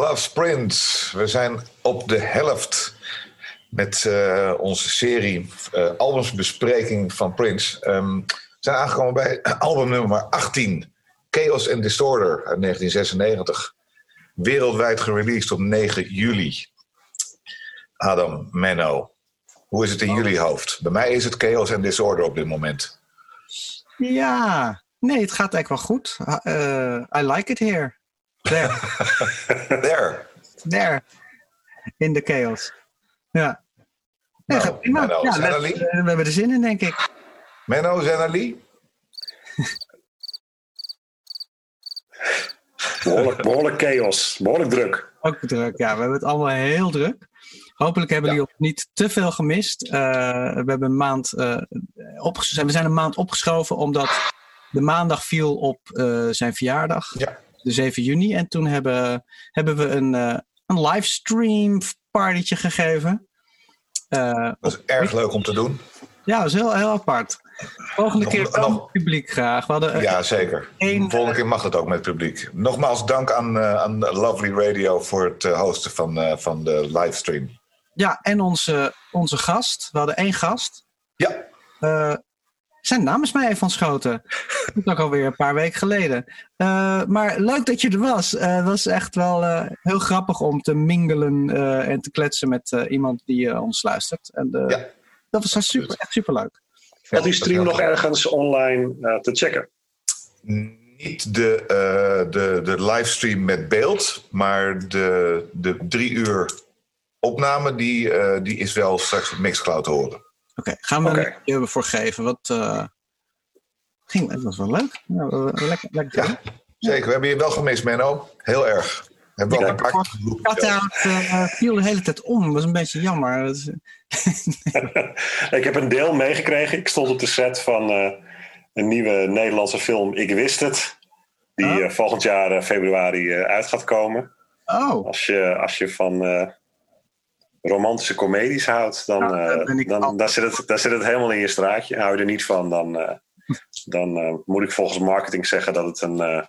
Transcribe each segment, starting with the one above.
Loves Prince. We zijn op de helft met uh, onze serie uh, albumsbespreking van Prince. Um, we zijn aangekomen bij album nummer 18, Chaos and Disorder uit 1996. Wereldwijd gereleased op 9 juli. Adam, Menno, hoe is het in jullie hoofd? Bij mij is het Chaos and Disorder op dit moment. Ja, nee, het gaat eigenlijk wel goed. Uh, I like it here. There. There. There. In de chaos. Ja. Nou, prima. Menno, ja, we, we hebben er zin in, denk ik. Menno, Zenali? Behoorlijk, behoorlijk chaos, behoorlijk druk. Ook druk. Ja, we hebben het allemaal heel druk. Hopelijk hebben jullie ons niet te veel gemist. Eh, we hebben een maand eh, opges- we zijn een maand opgeschoven omdat de maandag viel op eh, zijn verjaardag, Ja. De 7 juni. En toen hebben, hebben we een, eh een livestream partytje gegeven. Eh, Dat is erg leuk om te doen. ja, dat is heel, heel apart. Volgende Nog- keer nog- met publiek graag. We hadden, eh, Ja, zeker. één, volgende keer mag het ook met publiek. Nogmaals dank aan, aan Lovely Radio voor het hosten van, van de livestream. ja, en onze, onze gast. We hadden één gast. Ja, zijn naam is mij even ontschoten. Dat is ook alweer een paar weken geleden. Eh, maar leuk dat je er was. Eh, Het was echt wel eh, heel grappig om te mingelen eh, en te kletsen met eh, iemand die ons luistert. En, Ja. Dat was super, echt super leuk. Valt die stream nog ergens online te checken? niet de, eh, de, de livestream met beeld, maar de, de drie uur opname, die, eh, die is wel straks op Mixcloud te horen. Oké, gaan we Oké. een voor geven. Wat, eh, ging, het was wel leuk. Ja, wel- lekker, lekker. Ja, zeker. We hebben je wel gemist, Menno. Heel erg. We hebben Ja. een paar Cut-out eh, viel de hele tijd om. Dat was een beetje jammer. Dat Ik heb een deel meegekregen. Ik stond op de set van eh, een nieuwe Nederlandse film Ik Wist Het. Die eh, volgend jaar eh, februari eh, uit gaat komen. Oh, Als je, als je van eh, romantische comedies houdt, dan, Ja, daar eh, dan, zit het, dan zit het helemaal in je straatje. Hou je er niet van, dan, eh, dan eh, moet ik volgens marketing zeggen dat het een eh,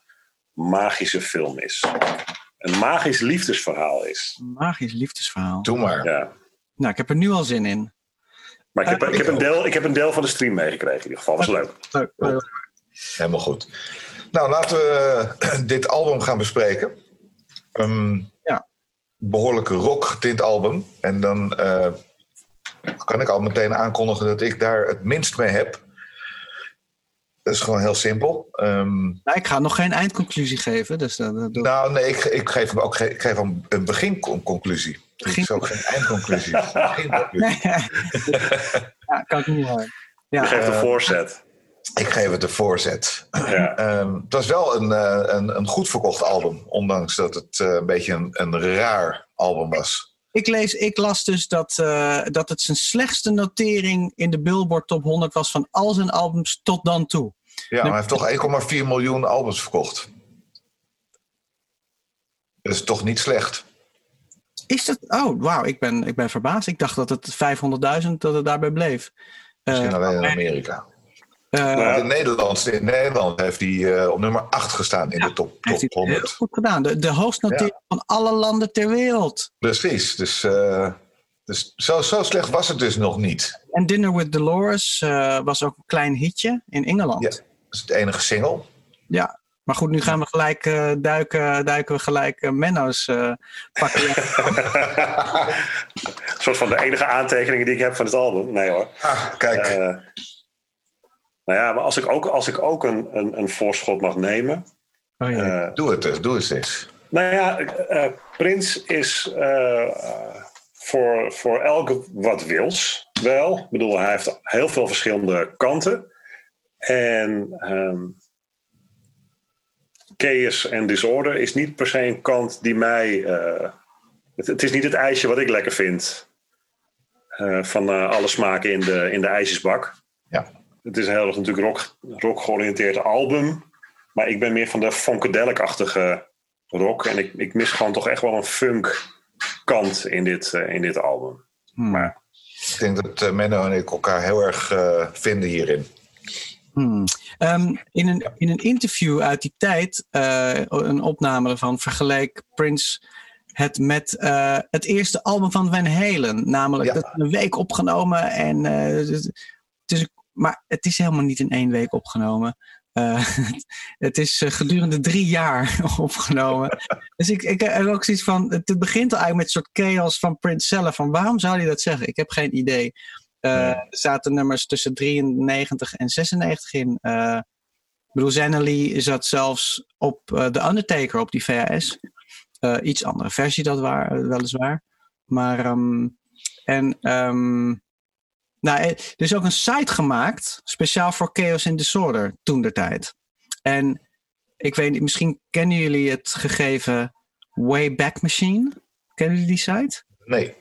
magische film is. Een magisch liefdesverhaal is. een magisch liefdesverhaal. Doe maar. Ja. Nou, ik heb er nu al zin in. Maar ik heb, ik, heb een deel, ik heb een deel van de stream meegekregen in ieder geval. Was leuk. Leuk. leuk. Helemaal goed. Nou, laten we dit album gaan bespreken. Ja. Behoorlijke rock getint album. En dan eh, kan ik al meteen aankondigen dat ik daar het minst mee heb. Dat is gewoon heel simpel. Ehm, Nou, ik ga nog geen eindconclusie geven. Dus dat, dat nou, nee, ik, ik geef hem ook ik geef hem een beginconclusie. Ik Begin- is ook geen eindconclusie. Ja, kan ik niet horen. Ja, Je geeft een eh, voorzet. Ik geef het de voorzet. Ja. Ehm, het was wel een, eh, een, een goed verkocht album, ondanks dat het eh, een beetje een, een raar album was. ik, lees, ik las dus dat, eh, dat het zijn slechtste notering in de Billboard Top 100 was van al zijn albums tot dan toe. Ja, maar hij heeft toch 1,4 miljoen albums verkocht. Dat is toch niet slecht. Is dat? Oh, wauw, ik ben, ik ben verbaasd. Ik dacht dat het 500.000 dat het daarbij bleef. Misschien Eh, alleen in Amerika. Eh, in Nederland, in Nederland heeft hij eh, op nummer 8 gestaan in de top, top hij het heel 100. goed gedaan. De, de hoogst notering van alle landen ter wereld. Precies. Dus, eh, dus zo, zo slecht was het dus nog niet. En Dinner with Dolores eh, was ook een klein hitje in Engeland. Ja. Dat is het enige single. Ja, maar goed, nu gaan we gelijk eh, duiken, duiken we gelijk Menno's eh, pakken. Een soort van de enige aantekeningen die ik heb van het album. Nee hoor. Ah, kijk. Eh, nou ja, maar als ik ook, als ik ook een, een, een voorschot mag nemen. Oh, ja. eh, doe het eens, doe het eens. nou ja, eh, Prins is eh, eh, voor, voor elk wat wils wel. Ik bedoel, hij heeft heel veel verschillende kanten. En ehm chaos en disorder is niet per se een kant die mij... eh, het, het is niet het ijsje wat ik lekker vind. eh, van eh, alle smaken in de, in de ijsjesbak. Ja. Het is een heel erg natuurlijk rock, rock georiënteerd album. Maar ik ben meer van de funkadelic-achtige rock. En ik, ik mis gewoon toch echt wel een funk kant in dit, eh, in dit album. Hmm. Maar Ik denk dat eh, Menno en ik elkaar heel erg eh, vinden hierin. Hmm. Um, in, een, in een interview uit die tijd, uh, een opname ervan, vergeleek Prince het met uh, het eerste album van Van Halen. Namelijk ja. dat een week opgenomen. En, uh, het is, maar het is helemaal niet in één week opgenomen. Uh, het is gedurende drie jaar opgenomen. dus ik, ik heb ook zoiets van. Het begint al eigenlijk met een soort chaos van Prince zelf. Van waarom zou hij dat zeggen? Ik heb geen idee. Uh, nee. Er zaten nummers tussen 93 en 96 in. Uh, ik bedoel, Zenely zat zelfs op uh, The Undertaker op die VHS. iets andere versie dat waar, weliswaar. Maar, um, en, um, nou, er is ook een site gemaakt, speciaal voor Chaos and Disorder, toen der tijd. En ik weet niet, misschien kennen jullie het gegeven Wayback Machine? Kennen jullie die site? Nee.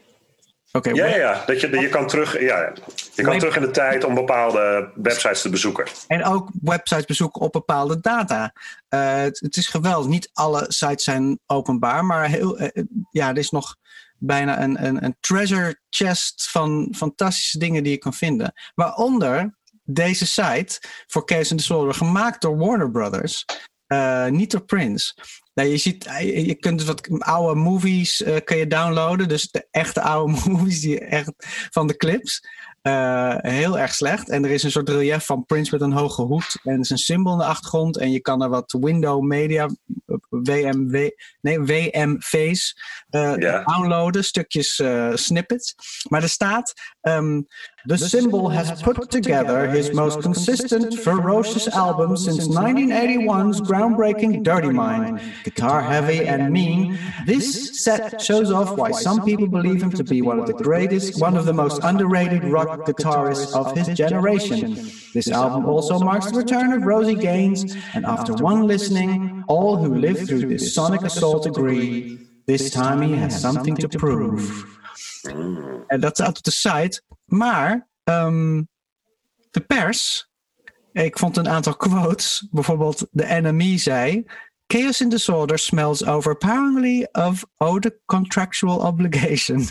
Okay, ja, ja, ja, dat je, je kan, terug, ja, je kan terug in de tijd om bepaalde websites te bezoeken. En ook websites bezoeken op bepaalde data. Uh, het, het, is geweldig. Niet alle sites zijn openbaar, maar heel, uh, ja, er is nog bijna een, een, een treasure chest van fantastische dingen die je kan vinden. Waaronder deze site voor Case and Disorder, gemaakt door Warner Brothers. Uh, niet door Prince. Nou, je, ziet, je kunt dus wat oude movies uh, kun je downloaden. Dus de echte oude movies die echt van de clips. Uh, heel erg slecht. En er is een soort relief van Prince met een hoge hoed. En er is een symbool in de achtergrond. En je kan er wat window media, WMW, nee, WMV's uh, yeah. downloaden. Stukjes snippets. Maar er staat... Um, The symbol has put together his most consistent, ferocious album since 1981's groundbreaking Dirty Mind. Guitar heavy and mean, this set shows off why some people believe him to be one of the greatest, one of the most underrated rock guitarists of his generation. This album also marks the return of Rosie Gaines, and after one listening, all who lived through this sonic assault agree this time he has something to prove. En dat staat op de site. Maar um, de pers, ik vond een aantal quotes. Bijvoorbeeld de NME zei... Chaos and disorder smells overpoweringly of ode contractual obligation.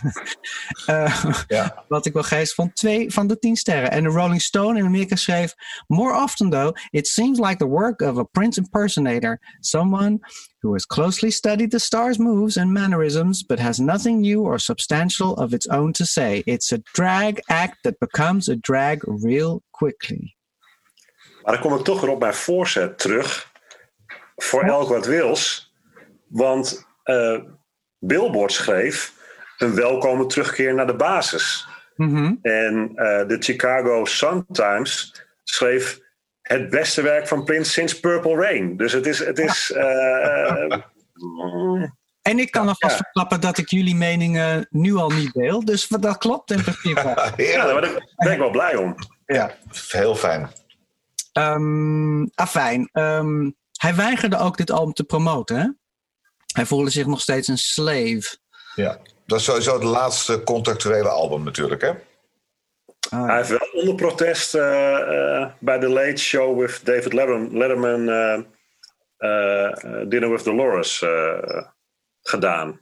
uh, ja. Wat ik wel geest vond. Twee van de tien sterren. En de Rolling Stone in Amerika schreef... More often though, it seems like the work of a Prince impersonator. Someone who has closely studied the star's moves and mannerisms, but has nothing new or substantial of its own to say. It's a drag act that becomes a drag real quickly. Maar dan kom ik toch weer op mijn voorzet terug voor elk wat wils. Want uh, Billboard schreef een welkome terugkeer naar de basis. Mm-hmm. En uh, de Chicago Sun-Times schreef het beste werk van Prince sinds Purple Rain. Dus het is... Het is uh, en ik kan nog vast ja. verklappen dat ik jullie meningen nu al niet deel. Dus dat klopt in principe. ja, daar ben, ik, ben ik wel blij om. Ja, heel fijn. Um, afijn. Um, hij weigerde ook dit album te promoten. Hè? Hij voelde zich nog steeds een slave. Ja, dat is sowieso het laatste contractuele album natuurlijk, hè? Ah, hij heeft wel onder protest uh, uh, bij The Late Show with David Letterman, Letterman uh, Dinner with Dolores gedaan.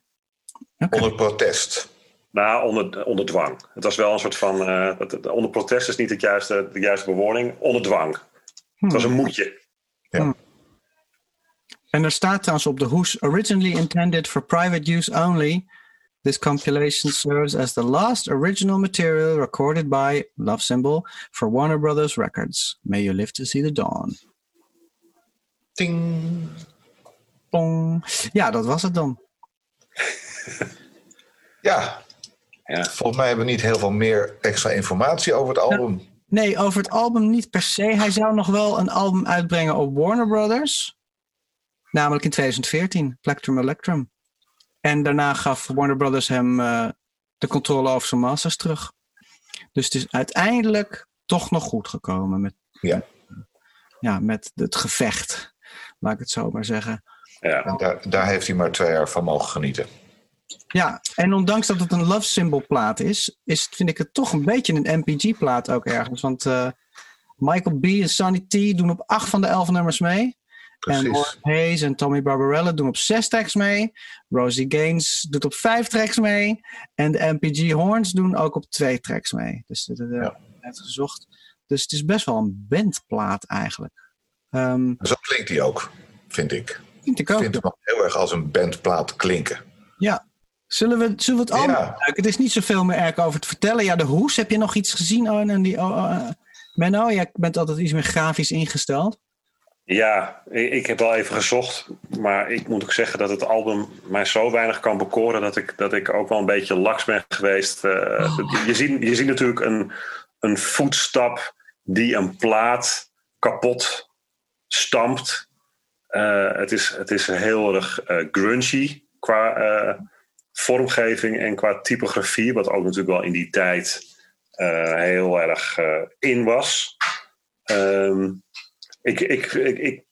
Okay. Onder protest? Nou, onder, onder dwang. Het was wel een soort van. onder protest is niet het juiste, de juiste bewoording. Onder dwang. Hmm. Het was een moedje. Ja. Hmm. En er staat trouwens op de hoes: originally intended for private use only. This compilation serves as the last original material recorded by Love Symbol for Warner Brothers Records. May you live to see the dawn. Ting. Pong. Ja, dat was het dan. ja. ja. Volgens mij hebben we niet heel veel meer extra informatie over het album. Nee, over het album niet per se. Hij zou nog wel een album uitbrengen op Warner Brothers. Namelijk in 2014, Plectrum Electrum. En daarna gaf Warner Brothers hem uh, de controle over zijn masters terug. Dus het is uiteindelijk toch nog goed gekomen met, ja. Ja, met het gevecht, laat ik het zo maar zeggen. Ja. Daar, daar heeft hij maar twee jaar van mogen genieten. Ja, en ondanks dat het een love symbol plaat is, is vind ik het toch een beetje een MPG plaat ook ergens. Want uh, Michael B. en Sonny T doen op acht van de elf nummers mee. Precies. En Warren Hayes en Tommy Barbarella doen op zes tracks mee. Rosie Gaines doet op vijf tracks mee. En de MPG Horns doen ook op twee tracks mee. Dus dat net gezocht. Dus het is best wel een bandplaat eigenlijk. Ehm, Zo klinkt hij ook, vind ik. vind ik ook. vind hem ook heel erg als een bandplaat klinken. Ja. Zullen we, zullen we het album Ja. Het is niet zoveel meer erg over te vertellen. Ja, de hoes, heb je nog iets gezien? En die, oh, oh, Menno, jij bent altijd iets meer grafisch ingesteld. Ja, ik, heb wel even gezocht. Maar ik moet ook zeggen dat het album mij zo weinig kan bekoren. dat ik, dat ik ook wel een beetje laks ben geweest. Eh, je, ziet, je ziet natuurlijk een, een voetstap die een plaat kapot stampt. Eh, het, is, het is heel erg eh, grungy qua vormgeving en qua typografie. Wat ook natuurlijk wel in die tijd heel erg in was. Ehm, ik, ik, ik, ik,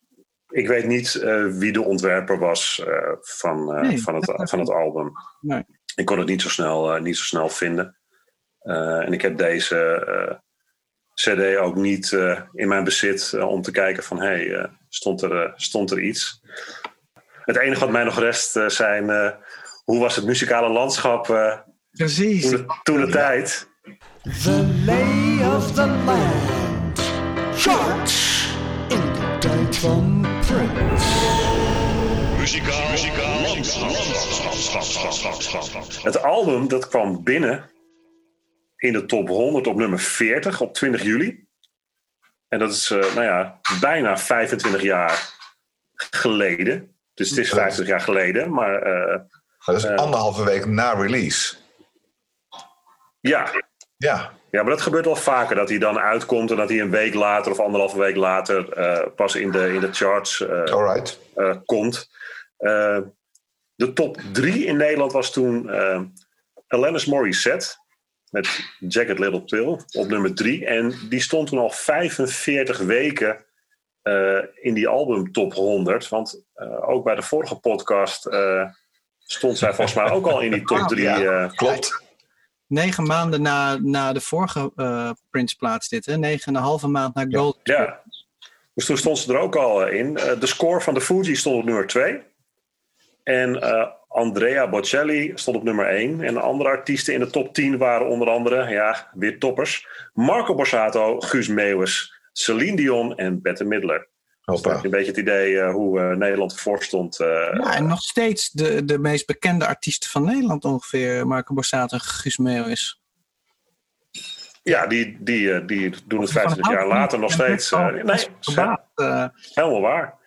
ik weet niet eh, wie de ontwerper was eh, van, eh, Nee, van, het, van het album. Nee. Ik kon het niet zo snel, eh, niet zo snel vinden. Eh, en ik heb deze eh, CD ook niet eh, in mijn bezit om te kijken van hé, hey, eh, stond, er, eh, stond er iets? Het enige wat mij nog rest zijn eh, hoe was het muzikale landschap eh, Precies. toen, de, toen de tijd? The lay of the land. Muzikaal, muzikaal, landschap. Het album dat kwam binnen in de top 100 op nummer 40 op 20 juli. En dat is, eh, nou ja, bijna 25 jaar geleden. Dus het is 50 jaar geleden, maar eh, Maar dat is anderhalve week na release. ja. Ja, Ja, maar dat gebeurt wel vaker. Dat hij dan uitkomt en dat hij een week later of anderhalve week later eh, pas in de, in de charts eh, alright. eh, komt. Eh, de top drie in Nederland was toen eh Alanis Morissette met Jacket Little Pill op nummer drie. En die stond toen al 45 weken eh, in die album top 100. Want eh, ook bij de vorige podcast eh, stond zij volgens mij ook al in die top drie. Ja, eh, klopt. Negen maanden na, na de vorige eh Prince-plaats dit, hè? Negen en een halve maand na Gold. Ja. Dus toen stond ze er ook al in. De score van de Fuji stond op nummer 2. En eh, Andrea Bocelli stond op nummer 1. En andere artiesten in de top 10 waren onder andere, ja, weer toppers. Marco Borsato, Guus Meeuwis, Celine Dion en Bette Midler. Dus Hoppa. je een beetje het idee eh, hoe eh, Nederland ervoor stond. eh, Ja, en nog steeds de, de meest bekende artiesten van Nederland ongeveer. Marco Borsato en Guus Meeuwis. ja, die, die, eh, die doen het 25 jaar later nog steeds. nee, eh, Helemaal waar.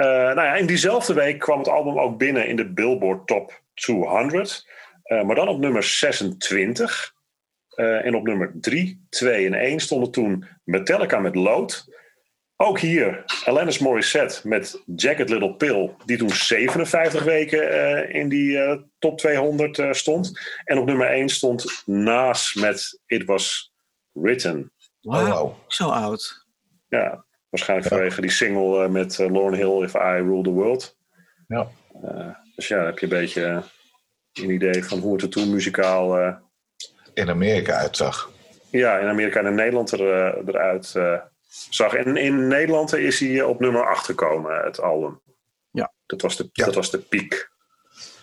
Eh, nou ja, in diezelfde week kwam het album ook binnen in de Billboard Top 200. Eh, maar dan op nummer 26. Eh, en op nummer 3, 2 en 1 stonden toen Metallica met Load. Ook hier Alanis Morissette met Jacket Little Pill. Die toen 57 weken eh, in die eh, top 200 eh, stond. En op nummer 1 stond Nas met It Was Written. wauw, Oh, wow. zo oud. Ja, waarschijnlijk Ja. vanwege die single eh, met uh, Lauren Hill, If I Rule the World. Ja. Eh, dus ja, dan heb je een beetje eh, een idee van hoe het er toen muzikaal eh, In Amerika uitzag. ja, in Amerika en in Nederland er, eh, eruit eh, zag. En in Nederland is hij eh, op nummer 8 gekomen, het album. Ja. Dat was de, Ja. dat was de piek.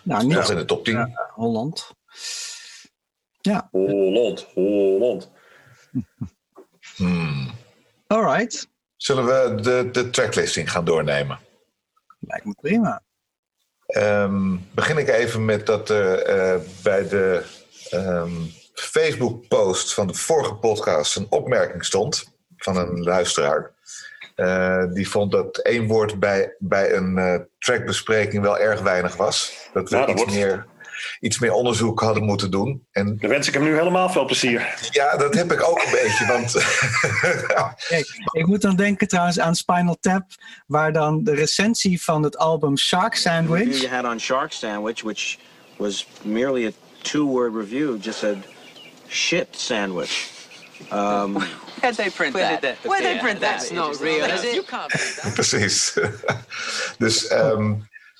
Nou, niet Nog in de top 10. eh, Holland. Holland, Holland. Hmm. Alright, Zullen we de, de tracklisting gaan doornemen? lijkt me prima. Ehm, begin ik even met dat er eh, bij de ehm, Facebook-post van de vorige podcast een opmerking stond van een luisteraar. Eh, die vond dat één woord bij, bij een eh, trackbespreking wel erg weinig was. Dat we Nou, iets, wordt- meer, iets meer onderzoek hadden moeten doen. En Dan wens ik hem nu helemaal veel plezier. ja, dat heb ik ook een beetje. Want Kijk, ik moet dan denken trouwens aan Spinal Tap, waar dan de recensie van het album Shark review Sandwich. you had on Shark Sandwich, which was merely a two-word review, just said "shit sandwich." Um, Where'd they print Where that? did that- Where'd they print that? that's not real, is it? You can't print that. Precies. dus ehm,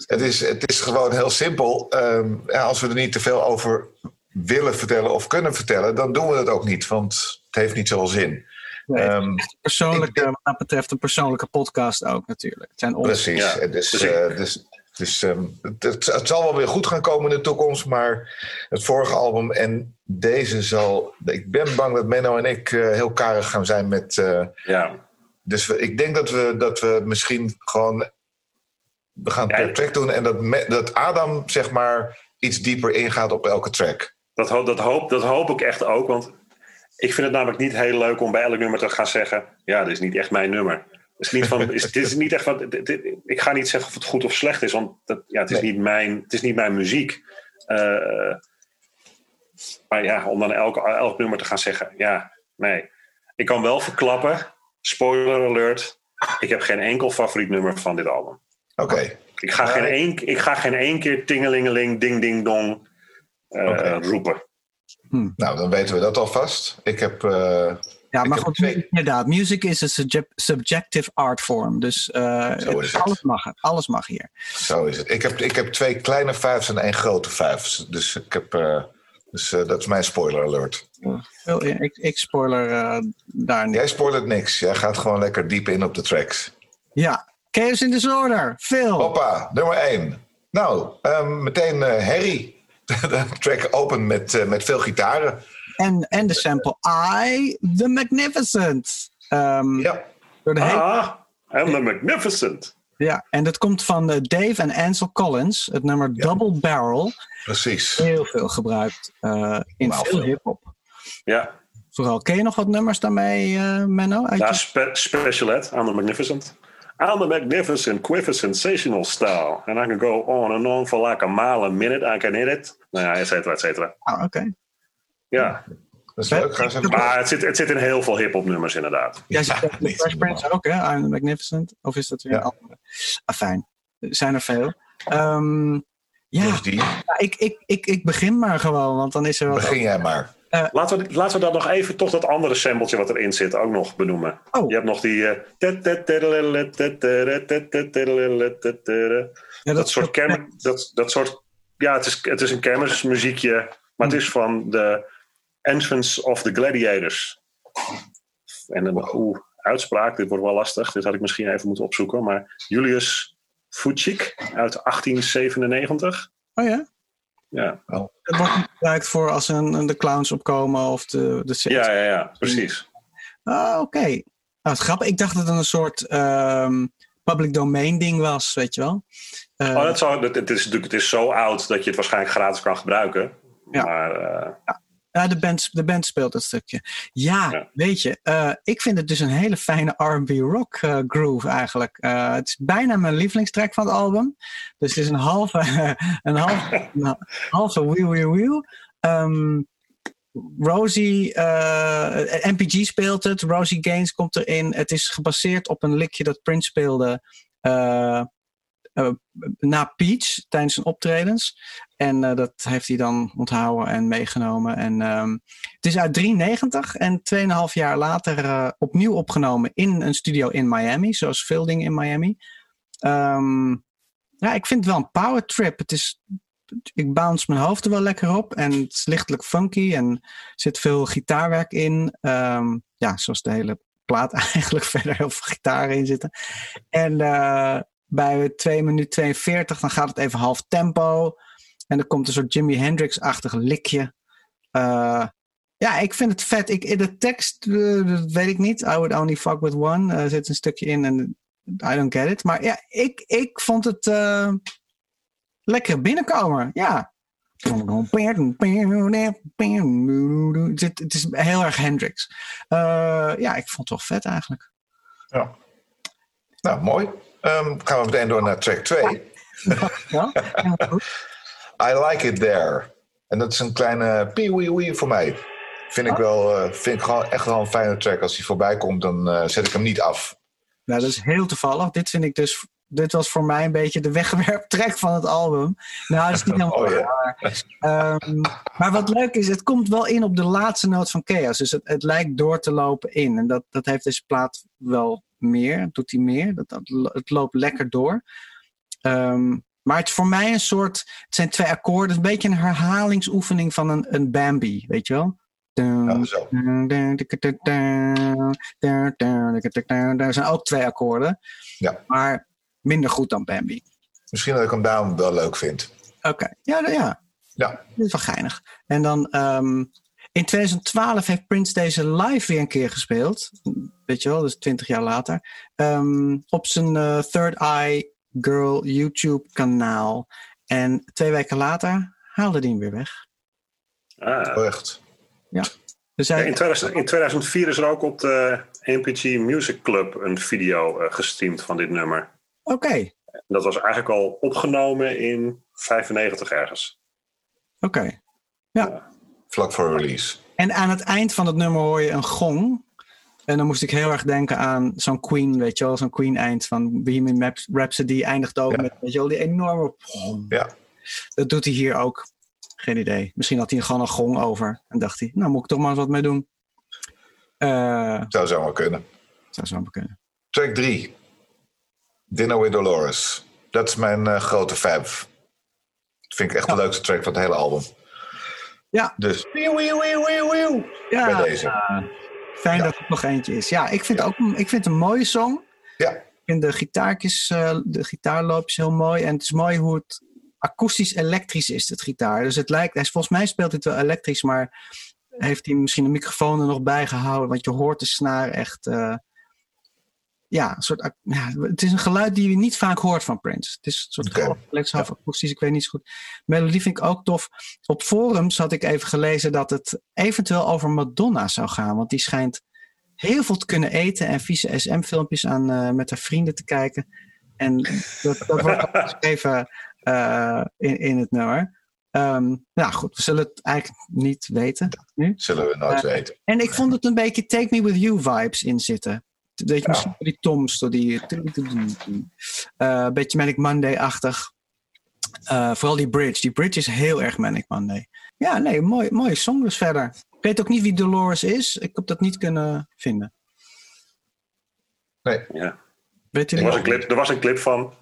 het, is, het is gewoon heel simpel. Ehm, ja, als we er niet te veel over willen vertellen of kunnen vertellen, dan doen we het ook niet, want het heeft niet zoveel zin. Nee, het Ehm, is echt een persoonlijke, wat dat betreft een persoonlijke podcast ook natuurlijk. Het zijn ons. precies. Ja, dus, precies. eh, dus Dus ehm, het, het, zal wel weer goed gaan komen in de toekomst. Maar het vorige album en deze zal. Ik ben bang dat Menno en ik eh, heel karig gaan zijn met. eh, Ja. dus we, ik denk dat we, dat we misschien gewoon. We gaan Ja. per track doen en dat, me- dat Adam zeg maar iets dieper ingaat op elke track. Dat, ho- dat, hoop, dat hoop ik echt ook. Want ik vind het namelijk niet heel leuk om bij elk nummer te gaan zeggen: Ja, dit is niet echt mijn nummer. Het is niet van, is, dit is niet echt van, dit- dit- ik ga niet zeggen of het goed of slecht is, want dat, ja, het, is Nee. niet mijn, het is niet mijn muziek. Eh, maar ja, om dan elk, elk nummer te gaan zeggen: Ja, nee. Ik kan wel verklappen, spoiler alert, ik heb geen enkel favoriet nummer van dit album. Oké, Ik ga, geen, één, ik ga geen één keer tingelingeling, ding ding dong eh, roepen. nou dan weten we dat alvast. Ik heb. eh, Ja, Ik maar heb goed, twee- inderdaad. Music is een subject- subjective art form. Dus eh, het. alles mag. Alles mag hier. Zo is het. Ik heb, ik heb twee kleine vijfs en één grote vijfs. Dus, ik heb, eh, dus dat is mijn spoiler alert. Veel- Ik, ik spoiler eh, daar niet. Jij spoilert niks. Jij gaat gewoon lekker diep in op de tracks. Ja, Chaos in Disorder. Phil. Hoppa, nummer één. Nou, ehm, meteen eh Harry. De track open met, eh, met veel gitaren. En, en de sample I, The Magnificent. Ehm, Ja, door de Ah, I'm the Magnificent. ja, en dat komt van eh, Dave en Ansel Collins. Het nummer Double Barrel. precies. Heel veel gebruikt eh, in veel hip-hop. Ja, Vooral, ken je nog wat nummers daarmee, eh, Menno? Uit spe special ed, I'm the Magnificent. I'm the Magnificent, quiff sensational style. And I can go on and on for like a mile a minute. I can hit it. Nou ja, et cetera, et cetera. Ah, Oké. Ja, Dat is leuk. Even- maar het zit, het zit in heel veel hip-hop nummers inderdaad. Jij zegt Ja, niet Fresh Prince ook, hè? I'm the Magnificent. Of is dat weer Ja. een andere? Ah, fijn. Er zijn er veel. Ehm, ja, Dus die. ja, ik, ik, ik, ik begin maar gewoon, want dan is er wat... Begin jij maar. Laten we, laten we dan nog even toch dat andere sampletje wat erin zit ook nog benoemen. Oh. Je hebt nog die... dat soort kermis, dat, dat soort, ja, het is, het is een kermismuziekje, maar het is van de Entrance of the Gladiators. En dan, oeh, uitspraak, dit wordt wel lastig, dit had ik misschien even moeten opzoeken, maar Julius Fuchik uit 1897. Oh ja? Ja, Het wordt niet gebruikt voor als een, de clowns opkomen of de... de ja, ja, ja precies. Ah, oké. Nou, het grappig. Ik dacht dat het een soort ehm, public domain ding was, weet je wel. Eh, Oh, dat zou, het, is natuurlijk, het is zo oud dat je het waarschijnlijk gratis kan gebruiken. Ja. Maar eh, Ja, de band, de band speelt dat stukje. Ja, Ja. weet je, eh, ik vind het dus een hele fijne R&B rock eh, groove eigenlijk. Eh, het is bijna mijn lievelingstrack van het album. Dus het is een halve, een halve, een halve wheel, wheel, wheel. Ehm, Rosie, eh, MPG speelt het. Rosie Gaines komt erin. Het is gebaseerd op een likje dat Prince speelde eh, eh, na Peach tijdens zijn optredens. En eh, dat heeft hij dan onthouden en meegenomen. En ehm, het is uit 93 en 2,5 jaar later eh, opnieuw opgenomen in een studio in Miami, zoals veel dingen in Miami. Ehm, ja, ik vind het wel een power trip. Het is, ik bounce mijn hoofd er wel lekker op en het is lichtelijk funky en er zit veel gitaarwerk in. Ehm, ja, zoals de hele plaat eigenlijk verder heel veel gitaren in zitten. En eh, bij 2 minuten 42 dan gaat het even half tempo. En er komt een soort Jimi Hendrix-achtig likje. Eh, ja, ik vind het vet. Ik, de tekst, eh, dat weet ik niet. I would only fuck with one. Er zit een stukje in en I don't get it. Maar ja, ik, ik vond het eh, lekker binnenkomen. Ja. Het, is heel erg Hendrix. Eh, ja, ik vond het wel vet eigenlijk. Ja. Nou, mooi. Ehm, gaan we meteen door naar track 2. Ja. I like it there. En dat is een kleine pee-wee-wee voor mij. Vind ik wel, eh, vind ik gewoon echt wel een fijne track. Als hij voorbij komt, dan eh, zet ik hem niet af. Nou, dat is heel toevallig. Dit vind ik dus. Dit was voor mij een beetje de wegwerptrek van het album. Nou, dat is niet helemaal Oh. Ehm, maar wat leuk is, het komt wel in op de laatste noot van Chaos. Dus het, het lijkt door te lopen in. En dat, dat heeft deze plaat wel meer. Doet hij meer. Dat, dat, het loopt lekker door. Ehm, maar het is voor mij een soort. Het zijn twee akkoorden. Een beetje een herhalingsoefening van een, een Bambi. Weet je wel? Ja, zo. Daar zijn ook twee akkoorden. Ja. Maar minder goed dan Bambi. Misschien dat ik hem daarom wel leuk vind. Oké, ja, nou ja, Ja, dat is wel geinig. En dan ehm, in 2012 heeft Prince deze live weer een keer gespeeld. Weet je wel, dus 20 jaar later. Ehm, op zijn eh, Third Eye Girl YouTube kanaal. En twee weken later haalde hij hem weer weg. Ah. oh, echt. Dus Ja, hij, in, 2000 in 2004 is er ook op de NPG Music Club een video eh, gestreamd van dit nummer. Oké, Dat was eigenlijk al opgenomen in 95 ergens. oké. Vlak voor release. En aan het eind van het nummer hoor je een gong. En dan moest ik heel erg denken aan zo'n Queen, weet je wel, zo'n Queen-eind van Bohemian Rhapsody eindigt ook Ja. met, weet je wel, die enorme. Ja. Dat doet hij hier ook. Geen idee. Misschien had hij gewoon een gong over. En dacht hij, nou moet ik toch maar eens wat mee doen. Eh Zou zomaar kunnen. zou zo maar kunnen. Track 3. Dinner with Dolores. Dat is mijn eh, grote fab. Vind ik echt de leukste track van het hele album. Ja. Dus wieuw, wieuw, wieuw, wieuw, wieuw. Ja, bij deze. fijn Ja. dat er nog eentje is. Ja, ik vind, ook, ik vind het een mooie song. Ja, Ik vind de gitaartjes, eh, de gitaarloopjes heel mooi. En het is mooi hoe het akoestisch elektrisch is, het gitaar. Dus het lijkt, hij is- volgens mij speelt het wel elektrisch, maar heeft hij misschien een microfoon er nog bij gehouden. Want je hoort de snaar echt. eh, ja, een soort, ja, het is een geluid die je niet vaak hoort van Prince. Het is een soort Oké. half akoestisch. Ik weet niet zo goed. Melodie vind ik ook tof. Op forums had ik even gelezen dat het eventueel over Madonna zou gaan. Want die schijnt heel veel te kunnen eten en vieze SM-filmpjes aan eh, met haar vrienden te kijken. En dat, dat wordt ook geschreven eh, in, in het nummer. Ehm, nou goed, we zullen het eigenlijk niet weten nu. zullen we nooit Eh, weten. En ik vond het een beetje Take Me With You vibes in zitten. Weet je, misschien die toms, door die... eh, Een beetje Manic Monday-achtig. Eh, vooral die bridge. Die bridge is heel erg Manic Monday. Ja, nee, mooi, mooie song dus verder. Ik weet ook niet wie Dolores is. Ik heb dat niet kunnen vinden. Nee, Ja. Weet Er was, een clip, er was een clip van,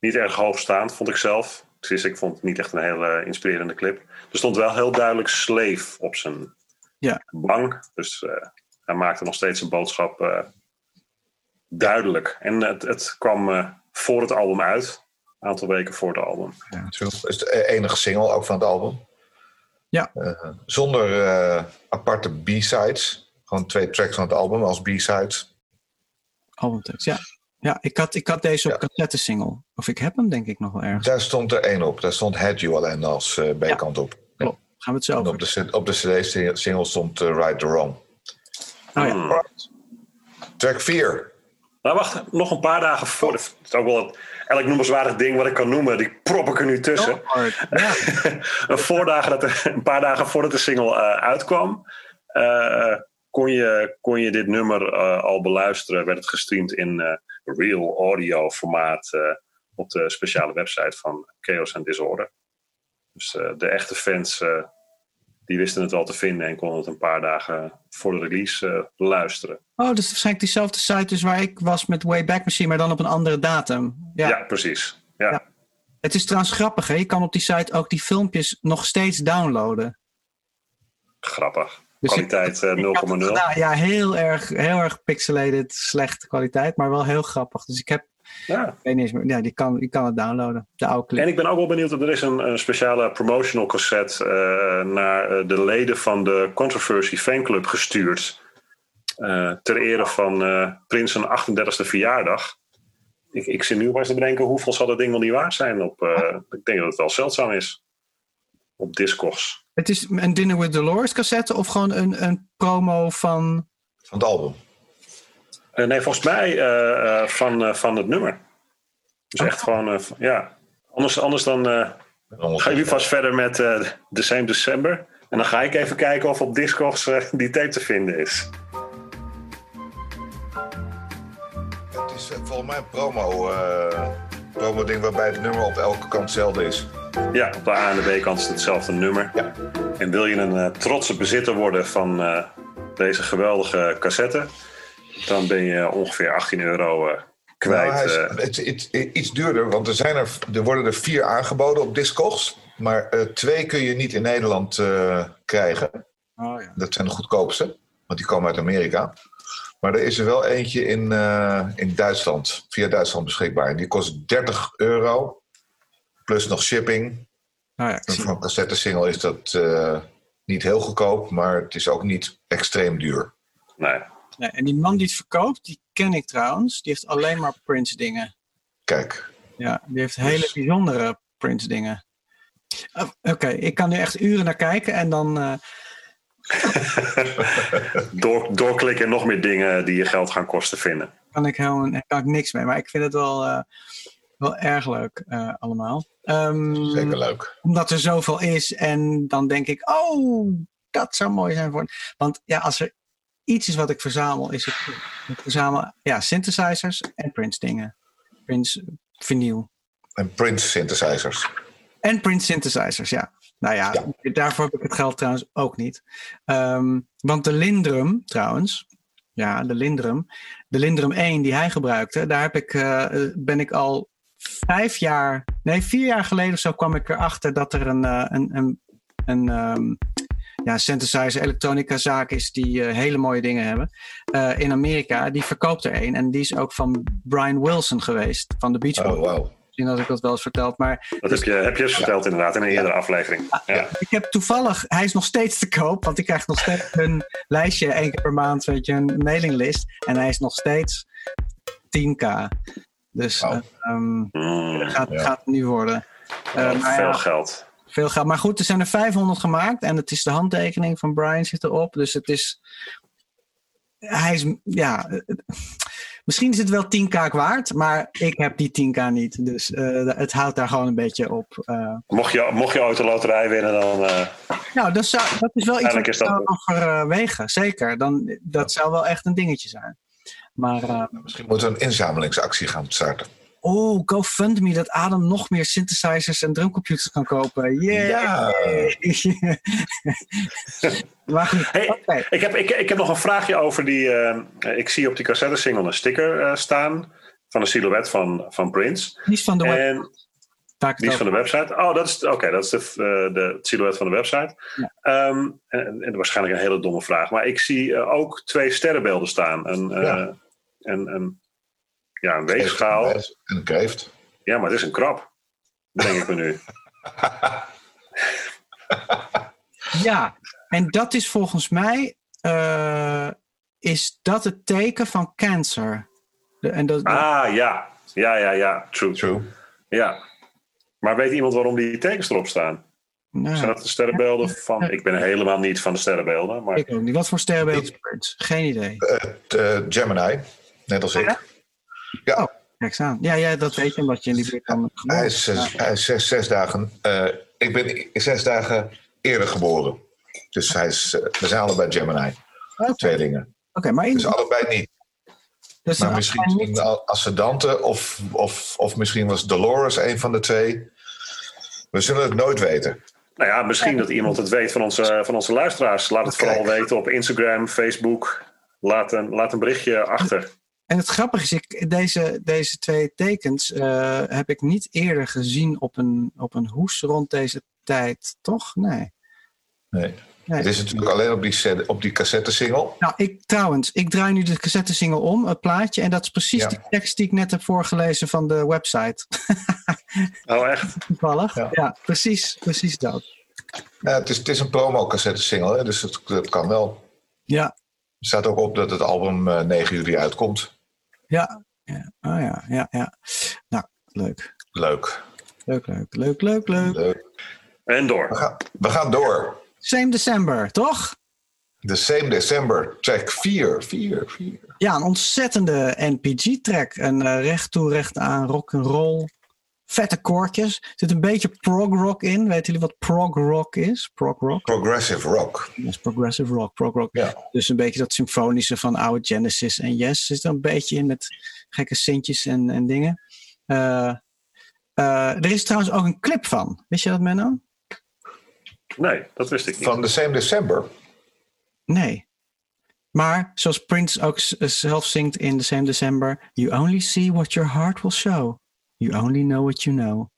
niet erg hoogstaand, vond ik zelf. Dus ik vond het niet echt een hele inspirerende clip. Er stond wel heel duidelijk slave op zijn Ja. bank. Dus eh, hij maakte nog steeds zijn boodschap eh, duidelijk. En het, het kwam eh, voor het album uit. Een aantal weken voor het album. zo. Dat is de enige single ook van het album. Ja. Eh, zonder eh, aparte B-sides. Gewoon twee tracks van het album als B-sides. Albumtekst, ja. Ja, ik had, ik had deze op Ja. cassette single. Of ik heb hem denk ik nog wel ergens. Daar stond er één op. Daar stond Had You alleen als eh B-kant op. Klopt. Gaan we het zo En op de, op de CD-single stond eh, Right the Wrong. Oh ja. Hmm. Track 4. Nou, wacht, nog een paar dagen voor. Het is ook wel het, elk noemenswaardig ding wat ik kan noemen, die prop ik er nu tussen. Hard. Ja. een, voordagen dat er, een paar dagen voordat de single eh, uitkwam, eh, kon, je, kon je dit nummer eh, al beluisteren. Werd het gestreamd in real audio formaat op de speciale website van Chaos and Disorder. Dus de echte fans die wisten het al te vinden en konden het een paar dagen voor de release eh, beluisteren. Oh, dus waarschijnlijk diezelfde site dus waar ik was met Wayback Machine, maar dan op een andere datum. Ja, Ja. precies. Ja. Ja. Het is trouwens grappig, hè? Je kan op die site ook die filmpjes nog steeds downloaden. Grappig. Dus Kwaliteit eh, 0,0. Ik had het gedaan. Ja, heel erg, heel erg pixelated, slechte kwaliteit, maar wel heel grappig. Dus ik heb, Ja. ik weet niet eens meer, ja, die kan, die kan het downloaden. De oude clip. En ik ben ook wel benieuwd, er is een, een speciale promotional cassette eh, naar eh, de leden van de Controversy fanclub gestuurd. eh, ter ere van eh Prins zijn 38e verjaardag. Ik, ik zit nu maar eens te bedenken, hoeveel zal dat ding wel niet waard zijn? Op, eh, ik denk dat het wel zeldzaam is. Op Discogs. Het is een Dinner with Dolores cassette of gewoon een, een promo van... Van het album. Eh, nee, volgens mij eh, eh, van, van het nummer. Dus echt gewoon, eh, van- ja. Anders, anders dan eh, ga je nu vast verder met eh The Same December. En dan ga ik even kijken of op Discogs die tape te vinden is. Het is volgens mij een promo, eh, promo ding waarbij het nummer op elke kant hetzelfde is. Ja, op de A en de B-kant is het hetzelfde nummer. Ja. En wil je een eh, trotse bezitter worden van eh, deze geweldige cassette, dan ben je ongeveer 18 euro eh, kwijt. Nou, eh. het, het- het- iets duurder, want er, zijn er, er worden er vier aangeboden op Discogs. Maar eh, twee kun je niet in Nederland eh, krijgen. Oh, ja. Dat zijn de goedkoopste, want die komen uit Amerika. Maar er is er wel eentje in, eh, in Duitsland, via Duitsland beschikbaar. En die kost 30 euro. Plus nog shipping. Nou ja, En voor een cassette single is dat eh, niet heel goedkoop, maar het is ook niet extreem duur. Nee. Nee, en die man die het verkoopt, die ken ik trouwens. Die heeft alleen maar Prince dingen. Kijk, Ja, die heeft hele bijzondere Prince dingen. Oh, Oké, ik kan nu echt uren naar kijken en dan... eh, Door, doorklikken en nog meer dingen die je geld gaan kosten vinden. kan ik helemaal kan ik niks mee. Maar ik vind het wel, eh, wel erg leuk eh, allemaal. Ehm, zeker leuk. Omdat er zoveel is. En dan denk ik, oh, dat zou mooi zijn voor. Want ja, als er iets is wat ik verzamel, is. Ik verzamel ja, synthesizers en Prince dingen. Prince vinyl. En Prince synthesizers. En Prince synthesizers, ja. Nou ja, daarvoor heb ik het geld trouwens ook niet. Ehm, want de Lindrum, trouwens. Ja, de Lindrum. De Lindrum 1 die hij gebruikte, daar heb ik, eh, ben ik al vijf jaar, nee, vier jaar geleden of zo kwam ik erachter dat er een, eh, een, een, een ehm, ja, synthesizer elektronica zaak is die eh, hele mooie dingen hebben. Eh, in Amerika, die verkoopt er een. En die is ook van Brian Wilson geweest, van de Beach Boys. Oh, wauw. Misschien had ik dat wel eens verteld, maar Dat heb je, heb je eens verteld inderdaad in een eerdere aflevering. Ja. ik heb toevallig, hij is nog steeds te koop, want ik krijg nog steeds een lijstje één keer per maand, weet je, een mailinglist. En hij is nog steeds 10k. Dus Wauw. eh, ehm, Mm, gaat, Ja. gaat het nu worden. Veel geld. Veel geld. Maar goed, er zijn er 500 gemaakt en het is de handtekening van Brian zit erop. Dus het is. Hij is. Ja. Misschien is het wel 10k waard, maar ik heb die 10k niet. Dus eh, het houdt daar gewoon een beetje op. eh. Mocht je, mocht je ooit de loterij winnen, dan. eh, Nou, dat, zou, dat is wel iets wat ik zou overwegen. Zeker. Dan, dat zou wel echt een dingetje zijn. Maar, eh, Misschien moeten we een inzamelingsactie gaan starten. Oh, GoFundMe, dat Adam nog meer synthesizers en drumcomputers kan kopen. Yay! Ja. maar Hey, ik, heb, ik, ik heb nog een vraagje over die. eh, ik zie op die cassette single een sticker eh, staan. Van een silhouet van, van Prince. Die is van de. En die is het van de website. Oh, dat is, oké, dat is de, eh, de, silhouet van de website. Ja. Ehm, en, en waarschijnlijk een hele domme vraag. Maar ik zie ook twee sterrenbeelden staan. Een, Ja. een, een, ja, een weegschaal. En een kreeft. Ja, maar het is een krab. Denk ik me nu. Ja, en dat is volgens mij. eh, is dat het teken van cancer? De, en dat, Ah, ja. Ja, ja, ja. True. True. Ja. Maar weet iemand waarom die tekens erop staan? nou, Zijn dat de sterrenbeelden van... Ik ben helemaal niet van de sterrenbeelden, maar... ik ook niet. Wat voor sterrenbeeld is Prince? Geen idee. Het, eh, Gemini, net als ik. Kijk eens aan. Ja, ja, dat weet je omdat je in die buurt dan geboren Hij is, zes, hij is zes, zes dagen. eh, ik ben zes dagen eerder geboren. Dus hij is, eh, we zijn allebei Gemini. Oké, Tweelingen. Oké, maar in, Dus allebei niet. dus Maar als misschien niet- een ascendante of, of, of misschien was Dolores een van de twee. We zullen het nooit weten. Nou ja, misschien dat iemand het weet van onze, van onze luisteraars. Laat het vooral Kijk. weten op Instagram, Facebook. Laat een, laat een berichtje achter. En het grappige is, ik, deze, deze twee tekens eh, heb ik niet eerder gezien op een, op een hoes rond deze tijd, toch? Nee. Nee. Nee. Het is natuurlijk alleen op die, op die cassette single. Nou, ik, trouwens, ik draai nu de cassette single om, het plaatje. En dat is precies Ja. die tekst die ik net heb voorgelezen van de website. Oh, echt? Toevallig. Ja. Ja, precies, precies dat. Ja, het, is, het is een promo cassette single, hè, dus het, dat kan wel. Ja, Er staat ook op dat het album eh, 9 juli uitkomt. Ja. ja. Oh ja, ja, ja. Nou, leuk. Leuk. Leuk, leuk, leuk, leuk, leuk. Leuk. En We, door. gaan, we gaan door. Same December, toch? The Same December, track 4. 4, 4. Ja, een ontzettende NPG-track. Een eh, recht toe, recht aan rock'n'roll. Vette koortjes. Er zit een beetje prog rock in. Weten jullie wat prog rock is? Prog rock? Progressive rock. Dat is progressive rock. Prog rock. Ja. Dus een beetje dat symfonische van oude Genesis en Yes. Zit er een beetje in met gekke sintjes en, en dingen. Eh, eh, er is trouwens ook een clip van. Wist je dat, Menno? Nee, dat wist ik niet. Van The Same December. Nee. Maar zoals Prince ook zelf zingt in The Same December. You only see what your heart will show. You only know what you know.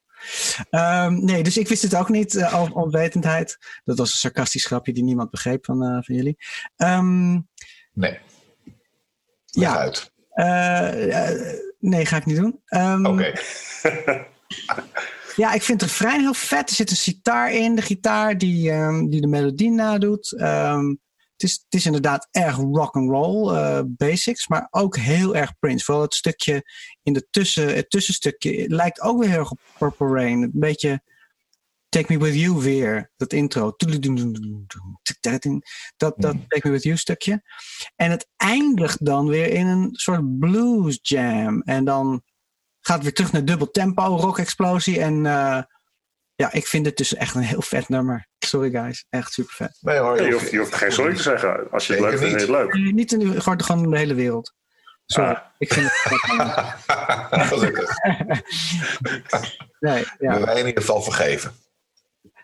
Ehm, nee, dus ik wist het ook niet, uh, over onwetendheid. Dat was een sarcastisch grapje die niemand begreep van, eh, van jullie. Ehm, Nee. ja, Ja. uit. eh, eh, nee, ga ik niet doen. Ehm, Oké. Ja, ik vind het refrein heel vet. Er zit een gitaar in, de gitaar die, die de melodie nadoet. Ehm, het, is, het is inderdaad erg rock and roll eh, basics, maar ook heel erg Prince. Vooral het stukje in de tussen, het tussenstukje het lijkt ook weer heel erg op Purple Rain. Een beetje Take Me With You weer, dat intro. Dat, dat Take Me With You stukje. En het eindigt dan weer in een soort blues jam. En dan gaat het weer terug naar dubbel tempo, rock explosie. En eh, ja, ik vind het dus echt een heel vet nummer. Sorry guys, echt super vet. Nee hoor, Je hoeft, je hoeft geen sorry te zeggen. Als je het Zeker leuk vindt, vind je het leuk. Eh, Niet in, gewoon, gewoon in de hele wereld. Sorry, Ah. ik vind het vet. Gelukkig. Nee, ja. We hebben in ieder geval vergeven.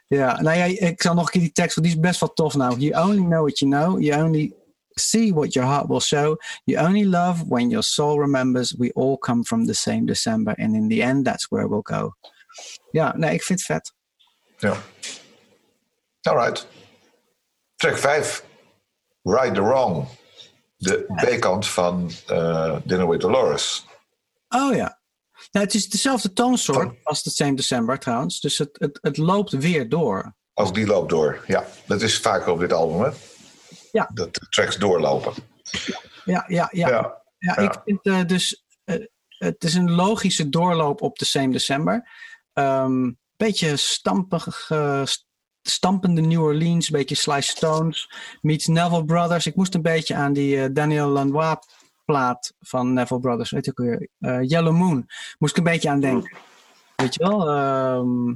Ja, nou ja, ik zal nog een keer die tekst, want die is best wel tof nou. You only know what you know. You only see what your heart will show. You only love when your soul remembers. We all come from the same December. And in the end, that's where we'll go. Ja, nee, ik vind het vet. Ja. Alright. Track 5. Right the Wrong. De B-kant van eh Dinner with Dolores. Oh ja. Nou, het is dezelfde toonsoort Van- als de Same December trouwens. Dus het, het, het loopt weer door. Ook die loopt door. Ja, dat is vaker op dit album, hè? Ja. Dat de tracks doorlopen. Ja, ja, ja. ja. Ja. ik vind eh, dus... eh, het is een logische doorloop op de Same December. Ehm beetje stampig, st- stampende New Orleans. Beetje Sly Stones. Meets Neville Brothers. Ik moest een beetje aan die eh, Daniel Lanois plaat van Neville Brothers. Weet ik ook weer. eh, Yellow Moon. Moest ik een beetje aan denken. Weet je wel? Ehm,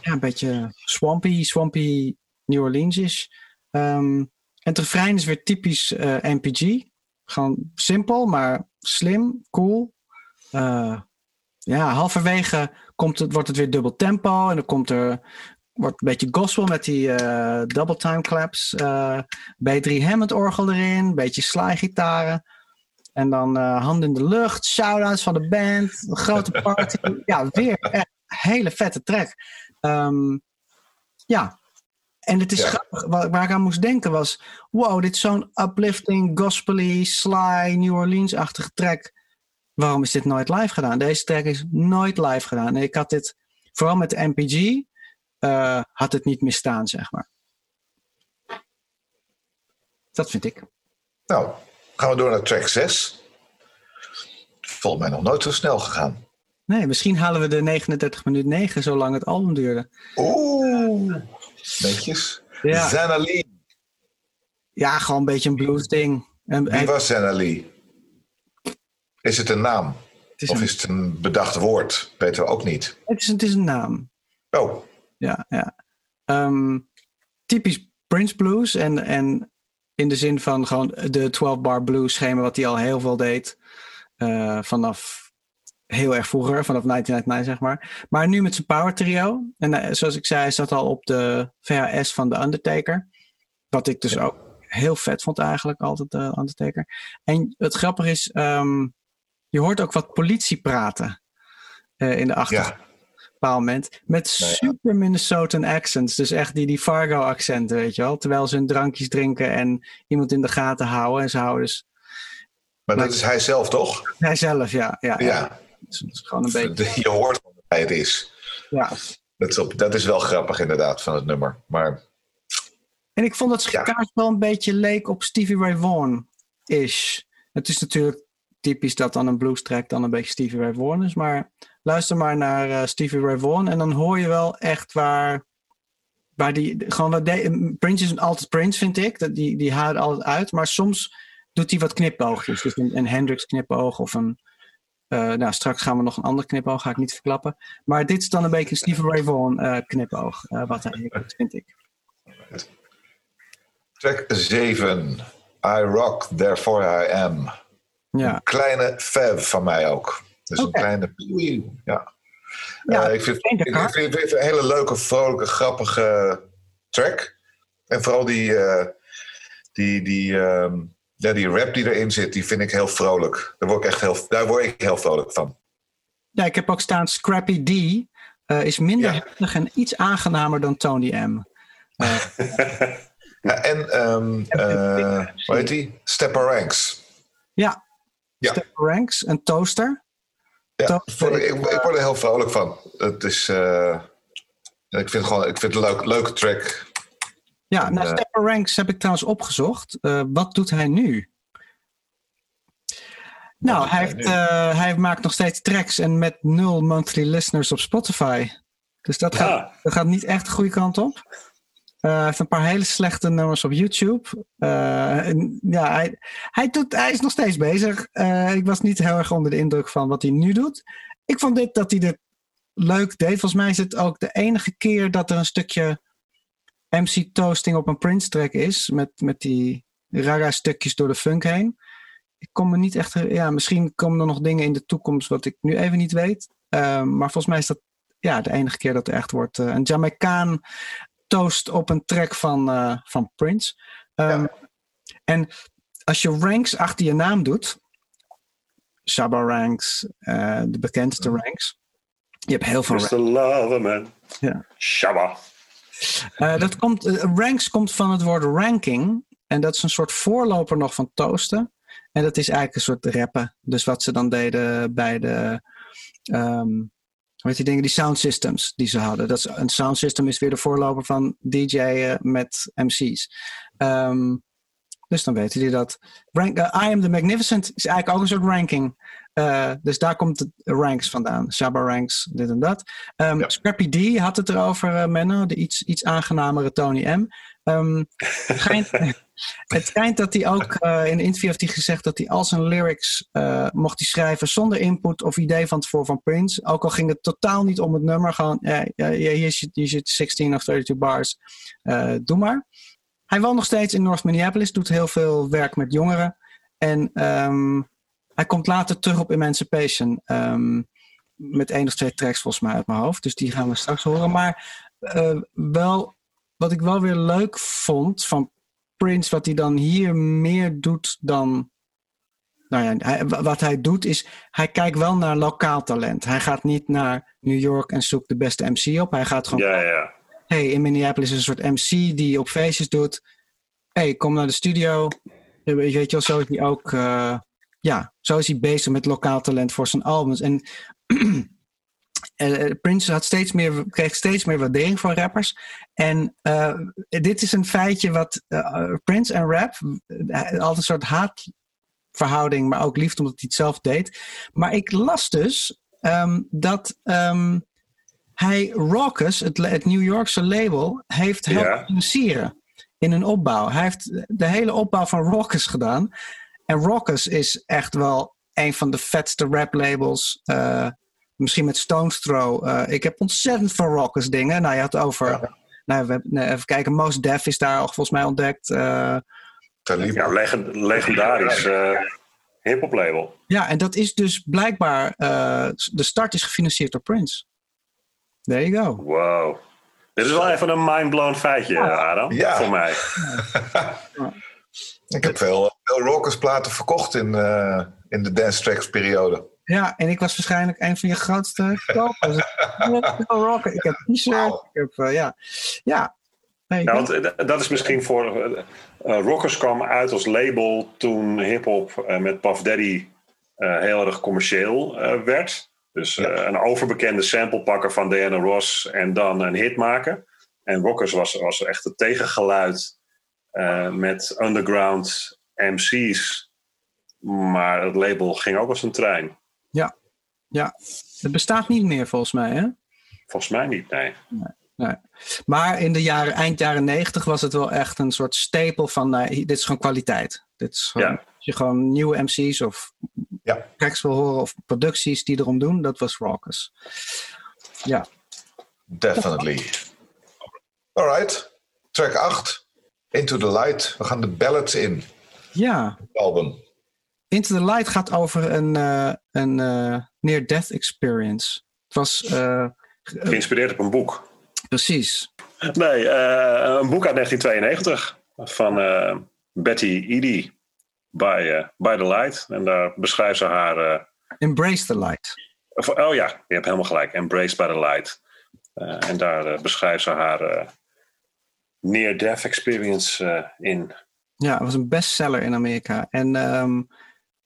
ja, een beetje swampy, swampy New Orleans is. Ehm, en het refrein is weer typisch eh, NPG. Gewoon simpel, maar slim, cool. Ja, halverwege komt het, wordt het weer dubbel tempo. En dan komt er wordt een beetje gospel met die eh, double time claps. eh B3 Hammond orgel erin. Een beetje slaaggitaren. En dan eh hand in de lucht. Shout-outs van de band. Een grote party. ja, weer echt een hele vette track. Ehm, ja. En het is Ja. grappig. Waar, waar ik aan moest denken was... Wow, dit is zo'n uplifting, gospely, sly, New Orleans-achtige track. Waarom is dit nooit live gedaan? Deze track is nooit live gedaan. En ik had dit, vooral met de MPG, eh, had het niet misstaan, zeg maar. Dat vind ik. Nou, gaan we door naar track 6. Volgens mij nog nooit zo snel gegaan. Nee, misschien halen we de 39 minuut 9, zolang het album duurde. Oeh, netjes. Ja, Zanna Lee. ja gewoon een beetje een blues ding. En, Wie was Zanna Lee? Is het een naam? het, is Of een, is het een bedacht woord? Weten we ook niet. het, is, het is een naam. Oh, Ja, ja. Ehm, typisch Prince Blues. En, en in de zin van gewoon de 12-bar blues schema, wat hij al heel veel deed. eh, vanaf heel erg vroeger, vanaf 1999 zeg maar. Maar nu met zijn power trio. En eh, zoals ik zei, hij zat al op de VHS van The Undertaker. Wat ik dus ook heel vet vond eigenlijk, altijd de Undertaker. En het grappige is, ehm, je hoort ook wat politie praten eh, in de achtergrond ja. moment. Met Nou super Minnesotan accents. Dus echt die, die Fargo accenten, weet je wel. Terwijl ze hun drankjes drinken en iemand in de gaten houden. En ze houden dus Maar dat is hij zelf toch? hij zelf, ja. ja, ja. Ja. Dus is gewoon een beetje, Je hoort wat hij het is. ja. Dat is, op, dat is wel grappig inderdaad van het nummer. Maar En ik vond dat zijn Ja. wel een beetje leek op Stevie Ray Vaughan-ish. Het is natuurlijk typisch dat dan een blues track dan een beetje Stevie Ray Vaughan is. Maar luister maar naar eh, Stevie Ray Vaughan en dan hoor je wel echt waar... waar die, gewoon wat de, Prince is altijd Prince, vind ik. Dat die, die haalt altijd uit. Maar soms doet hij wat knipoogjes. Dus een, een Hendrix knipoog of een... eh, nou, straks gaan we nog een ander knipoog, ga ik niet verklappen. Maar dit is dan een beetje een Stevie Ray Vaughan eh, knipoog. eh, wat hij heeft, vind ik. track 7. I rock, therefore I am. Ja. Kleine fav van mij ook. Dus een kleine ja. Ja, Eh, ik, vind, ik, vind het een hele leuke, vrolijke, grappige track. En vooral die, eh, die, die, ehm, ja, die rap die erin zit, die vind ik heel vrolijk. Daar word ik echt heel, daar word ik heel vrolijk van. Ja, ik heb ook staan Scrappy D. eh, is minder Ja. heftig en iets aangenamer dan Tony M. Ja, en, ehm eh hoe heet die? Stepper Ranks. Ja. Ja. Step Ranks, een toaster. Ja, ik, word- ik, er heel vrolijk van. Het is, eh, En ik vind, het gewoon, ik vind het een leuk, leuke track. Ja, nou, eh, Stepper Ranks heb ik trouwens opgezocht. Eh, wat doet hij nu? Nou, hij, heeft, hij maakt nog steeds tracks en met nul monthly listeners op Spotify. Dus dat gaat, dat gaat niet echt de goede kant op. Eh, hij heeft een paar hele slechte nummers op YouTube. Eh, ja, hij, hij, doet, hij is nog steeds bezig. Eh, ik was niet heel erg onder de indruk van wat hij nu doet. Ik vond dit dat hij dit leuk deed. Volgens mij is het ook de enige keer dat er een stukje MC Toasting op een Prince track is. Met, met die rara stukjes door de funk heen. Ik kom me niet echt. Ja, misschien komen er nog dingen in de toekomst wat ik nu even niet weet. Maar volgens mij is dat ja, de enige keer dat er echt wordt. een Jamaicaan toast op een track van, eh, van Prince. Ehm, En als je ranks achter je naam doet. Shabba ranks, eh, de bekendste ranks. Je hebt heel veel ranks. Mr. Loverman. Ja. Shabba. Eh, dat komt, ranks komt van het woord ranking. En dat is een soort voorloper nog van toasten. En dat is eigenlijk een soort rappen. Dus wat ze dan deden bij de. ehm heet die dingen? Die sound systems die ze hadden. Dat is, een sound system is weer de voorloper van DJ'en met MC's. Ehm, dus dan weten jullie dat. Rank, eh, I am the Magnificent is eigenlijk ook een soort ranking. Eh, dus daar komt de ranks vandaan. Shabba ranks, dit en dat. Ehm, Ja. Scrappy D had het erover, eh, Menno. De iets, iets aangenamere Tony M. Ehm, het, schijnt, het schijnt dat hij ook eh, in een interview heeft hij gezegd dat hij al zijn lyrics eh, mocht hij schrijven zonder input of idee van tevoren van Prince. Ook al ging het totaal niet om het nummer. Gewoon, hier, zit, hier zit 16 of 32 bars. Eh, doe maar. Hij woont nog steeds in North Minneapolis, doet heel veel werk met jongeren. En ehm, hij komt later terug op Emancipation. ehm, met één of twee tracks volgens mij uit mijn hoofd. Dus die gaan we straks horen. Maar wel, wat ik wel weer leuk vond van Prince, wat hij dan hier meer doet dan. Nou ja, hij- wat hij doet is, hij kijkt wel naar lokaal talent. Hij gaat niet naar New York en zoekt de beste MC op. Hij gaat gewoon Ja, ja. hey, in Minneapolis is een soort MC die op feestjes doet. hey, kom naar de studio. Weet je wel, zo is hij ook. eh, ja, zo is hij bezig met lokaal talent voor zijn albums. En eh, Prince had steeds meer, kreeg steeds meer waardering voor rappers. En eh, dit is een feitje wat eh, Prince en rap, altijd een soort haatverhouding, maar ook liefde omdat hij het zelf deed. Maar ik las dus ehm, dat ehm, hij Raucus, het, New Yorkse label, heeft helpen financieren in een opbouw. Hij heeft de hele opbouw van Raucus gedaan. En Raucus is echt wel een van de vetste rap labels. Misschien met Stone's Throw. Eh, ik heb ontzettend veel Raucus dingen. Nou, je had het over... Nou, we nee, even kijken. Most Def is daar al volgens mij ontdekt. Eh, Talib. ja legend- legendarisch eh hip-hop label. ja, en dat is dus blijkbaar... eh, de start is gefinancierd door Prince. There you go. Wow. Dit is wel even een mindblown feitje, Adam. Ja. Voor mij. Ik heb veel, veel rockers platen verkocht in, eh, in de Dance Tracks periode. Ja, en ik was waarschijnlijk een van je grootste kopers. Ik heb t-shirts. Wauw. Ik heb, eh, ja. Ja. Nee, want eh, dat is misschien voor. eh, Rockers kwam uit als label toen hip-hop met Puff Daddy heel erg commercieel werd. Dus een overbekende sample pakken van Diana Ross en dan een hit maken. En Rockers was, was echt het tegengeluid met underground MC's. Maar het label ging ook als een trein. Ja, het bestaat niet meer volgens mij. Hè? Volgens mij niet, nee. Nee. Maar in de jaren, eind jaren negentig was het wel echt een soort stapel van... nou, dit is gewoon kwaliteit. Dit is gewoon, Ja. Als je gewoon nieuwe MC's of Ja. tracks wil horen... of producties die erom doen, dat was Raucus. Ja, Definitely. Alright. Track 8. Into the Light. We gaan de ballads in. ja. Het album. Into the Light gaat over een, eh, een eh, near-death experience. Het was eh, Geïnspireerd op een boek. precies. Nee, een boek uit 1992 van Betty Eady. By, by the Light. En daar beschrijft ze haar. Embrace the Light. oh ja, je hebt helemaal gelijk. Embraced by the Light. En daar beschrijft ze haar near-death experience in. Ja, het was een bestseller in Amerika. En ehm,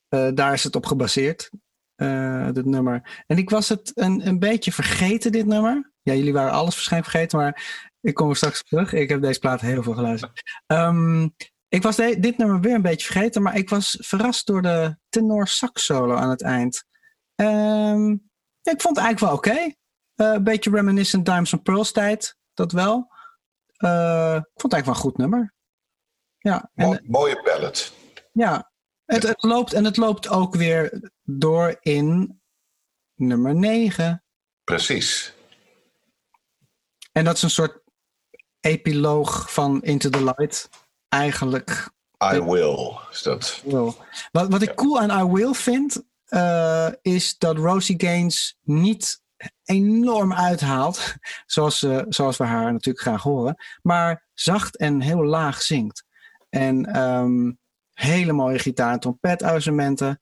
eh, daar is het op gebaseerd, eh, dit nummer. En ik was het een, een beetje vergeten, dit nummer. Ja, jullie waren alles waarschijnlijk vergeten, maar ik kom er straks terug. Ik heb deze plaat heel veel geluisterd. Ehm, ik was de- dit nummer weer een beetje vergeten, maar ik was verrast door de tenor sax solo aan het eind. Ehm, ik vond het eigenlijk wel oké. Eh, een beetje reminiscent Diamonds and Pearls tijd, dat wel. Eh, ik vond het eigenlijk wel een goed nummer. Ja, en, mooie ballad. ja, het, het loopt en het loopt ook weer door in nummer 9. Precies. En dat is een soort epiloog van Into the Light. Eigenlijk I will. Is dat. wel. Wat, wat ik cool aan I Will vind, eh, is dat Rosie Gaines niet enorm uithaalt, zoals, eh, zoals we haar natuurlijk graag horen, maar zacht en heel laag zingt. En ehm, hele mooie gitaar- en trompetarrangementen.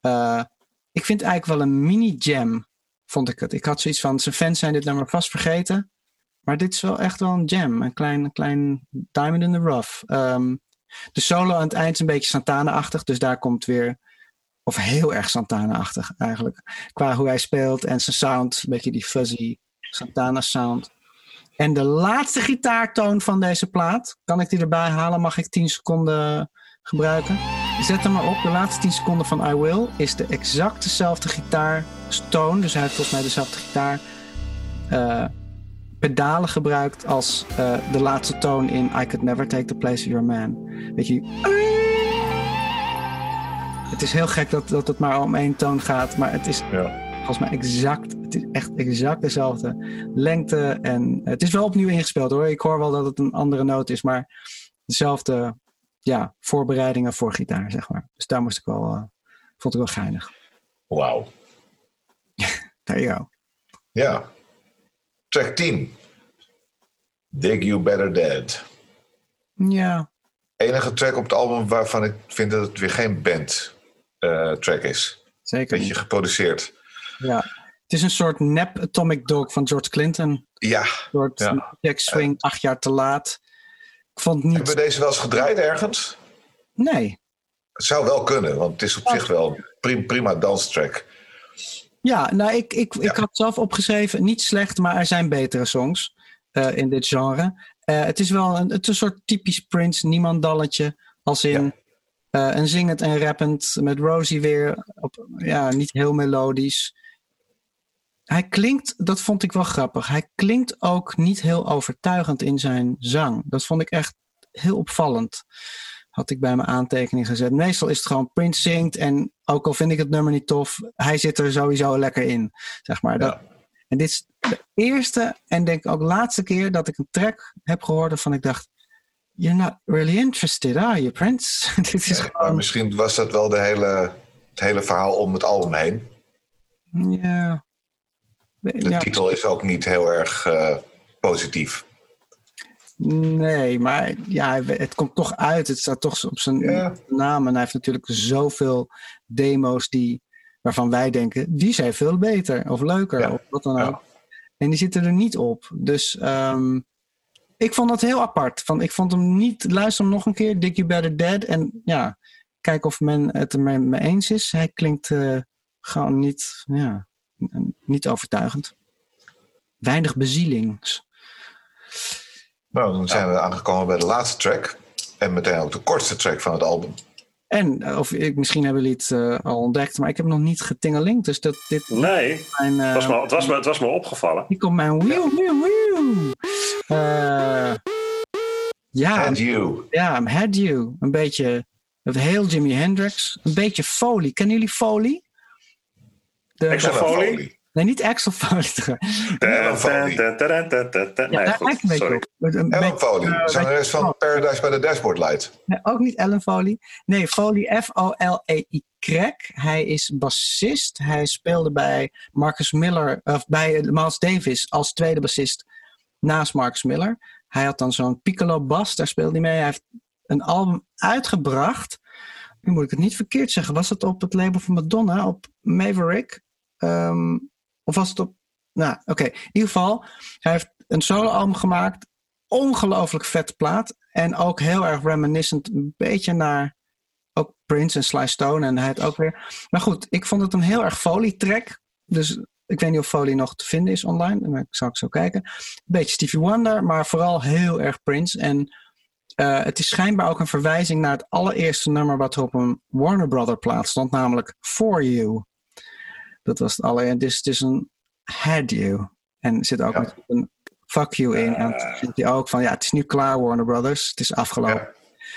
Eh, ik vind het eigenlijk wel een mini-jam, vond ik het. Ik had zoiets van, zijn fans zijn dit nummer vast vergeten. Maar dit is wel echt wel een jam. Een klein, klein diamond in the rough. Ehm, de solo aan het eind is een beetje Santana-achtig. Dus daar komt weer... Of heel erg Santana-achtig eigenlijk. Qua hoe hij speelt en zijn sound. Een beetje die fuzzy Santana-sound. En de laatste gitaartoon van deze plaat. Kan ik die erbij halen? Mag ik 10 seconden gebruiken? Zet hem maar op. De laatste 10 seconden van I Will is de exact dezelfde gitaartoon. Dus hij heeft volgens mij dezelfde gitaar... eh, pedalen gebruikt als eh, de laatste toon in I Could Never Take the Place of Your Man. Weet je. Het is heel gek dat, dat het maar om één toon gaat, maar het is Ja. volgens mij exact. Het is echt exact dezelfde lengte. En het is wel opnieuw ingespeeld hoor. Ik hoor wel dat het een andere noot is, maar dezelfde ja, voorbereidingen voor gitaar, zeg maar. Dus daar moest ik wel, eh, vond ik wel geinig. Wauw. You go. Ja. Track 10. Dig You Better Dead. Ja, Enige track op het album waarvan ik vind dat het weer geen band eh, track is. zeker. Beetje geproduceerd. Ja. Het is een soort nep Atomic Dog van George Clinton. Ja. Een soort Ja. Jack Swing acht jaar te laat. Ik vond het Hebben we niet... deze wel eens gedraaid ergens? Nee. Het zou wel kunnen, want het is op zich wel prim- prima danstrack. Ja, nou, ik, ik, ik Ja. had zelf opgeschreven, niet slecht, maar er zijn betere songs eh, in dit genre. Eh, het is wel een, het is een soort typisch Prince, niemandalletje. Als in eh, een zingend en rappend met Rosie weer. Op, ja, niet heel melodisch. Hij klinkt, dat vond ik wel grappig. Hij klinkt ook niet heel overtuigend in zijn zang. Dat vond ik echt heel opvallend. Had ik bij mijn aantekening gezet. Meestal is het gewoon Prince zingt. En ook al vind ik het nummer niet tof, hij zit er sowieso lekker in. Zeg maar. Dat, En dit is de eerste en denk ik ook laatste keer dat ik een track heb gehoord waarvan ik dacht. You're not really interested, are you, Prince? dit is gewoon. misschien was dat wel de hele, het hele verhaal om het album heen. Ja. De ja. titel is ook niet heel erg eh, positief. Nee, maar ja, het komt toch uit. Het staat toch op zijn Ja. naam. En hij heeft natuurlijk zoveel demo's die, waarvan wij denken, die zijn veel beter of leuker Ja. of wat dan ook. En die zitten er niet op. Dus ehm, ik vond dat heel apart. Van, ik vond hem niet, luister hem nog een keer, Dick You Better Dead. En ja, kijk of men het er mee, mee eens is. Hij klinkt eh, gewoon niet, ja, niet overtuigend. Weinig bezielings. Nou, dan zijn we aangekomen bij de laatste track. En meteen ook de kortste track van het album. En, eh, of ik, misschien hebben jullie het eh, al ontdekt, maar ik heb nog niet getingelinkt. Dus dat, dit Nee, mijn, eh, het was me, het was me, het was me opgevallen. hier komt mijn wieuw, wieuw. Eh, ja, And You. ja, I'm had you. Een beetje, het heel Jimi Hendrix. Een beetje Foley. Kennen jullie Foley? De, Foley? nee, niet Axel Foley. Ellen Foley. Ja, Nee, daar lijkt een beetje op. Foley. eh, Zangeres beetje- van Paradise by the Dashboard Light. Nee, ook niet Ellen Foley. Nee, Foley, F-O-L-E-Y. Hij is bassist. Hij speelde bij Marcus Miller, of bij eh, Miles Davis als tweede bassist naast Marcus Miller. Hij had dan zo'n piccolo bas, daar speelde hij mee. Hij heeft een album uitgebracht. Nu moet ik het niet verkeerd zeggen. Was het op het label van Madonna, op Maverick? Ehm, of was het op... Nou, oké. In ieder geval, hij heeft een solo-album gemaakt. Ongelooflijk vette plaat. En ook heel erg reminiscent, een beetje naar ook Prince en Sly Stone en hij het ook weer. Maar goed, ik vond het een heel erg folie track. Dus Ik weet niet of Foley nog te vinden is online. Maar ik zal ik zo kijken. Een beetje Stevie Wonder, maar vooral heel erg Prince. En eh, het is schijnbaar ook een verwijzing naar het allereerste nummer wat op een Warner Brother plaat stond, namelijk For You. Dat was het allereerste. Dus het is een Had You. En er zit ook Ja. een Fuck You in. En dan vind je ook van, ja, het is nu klaar Warner Brothers. Het is afgelopen.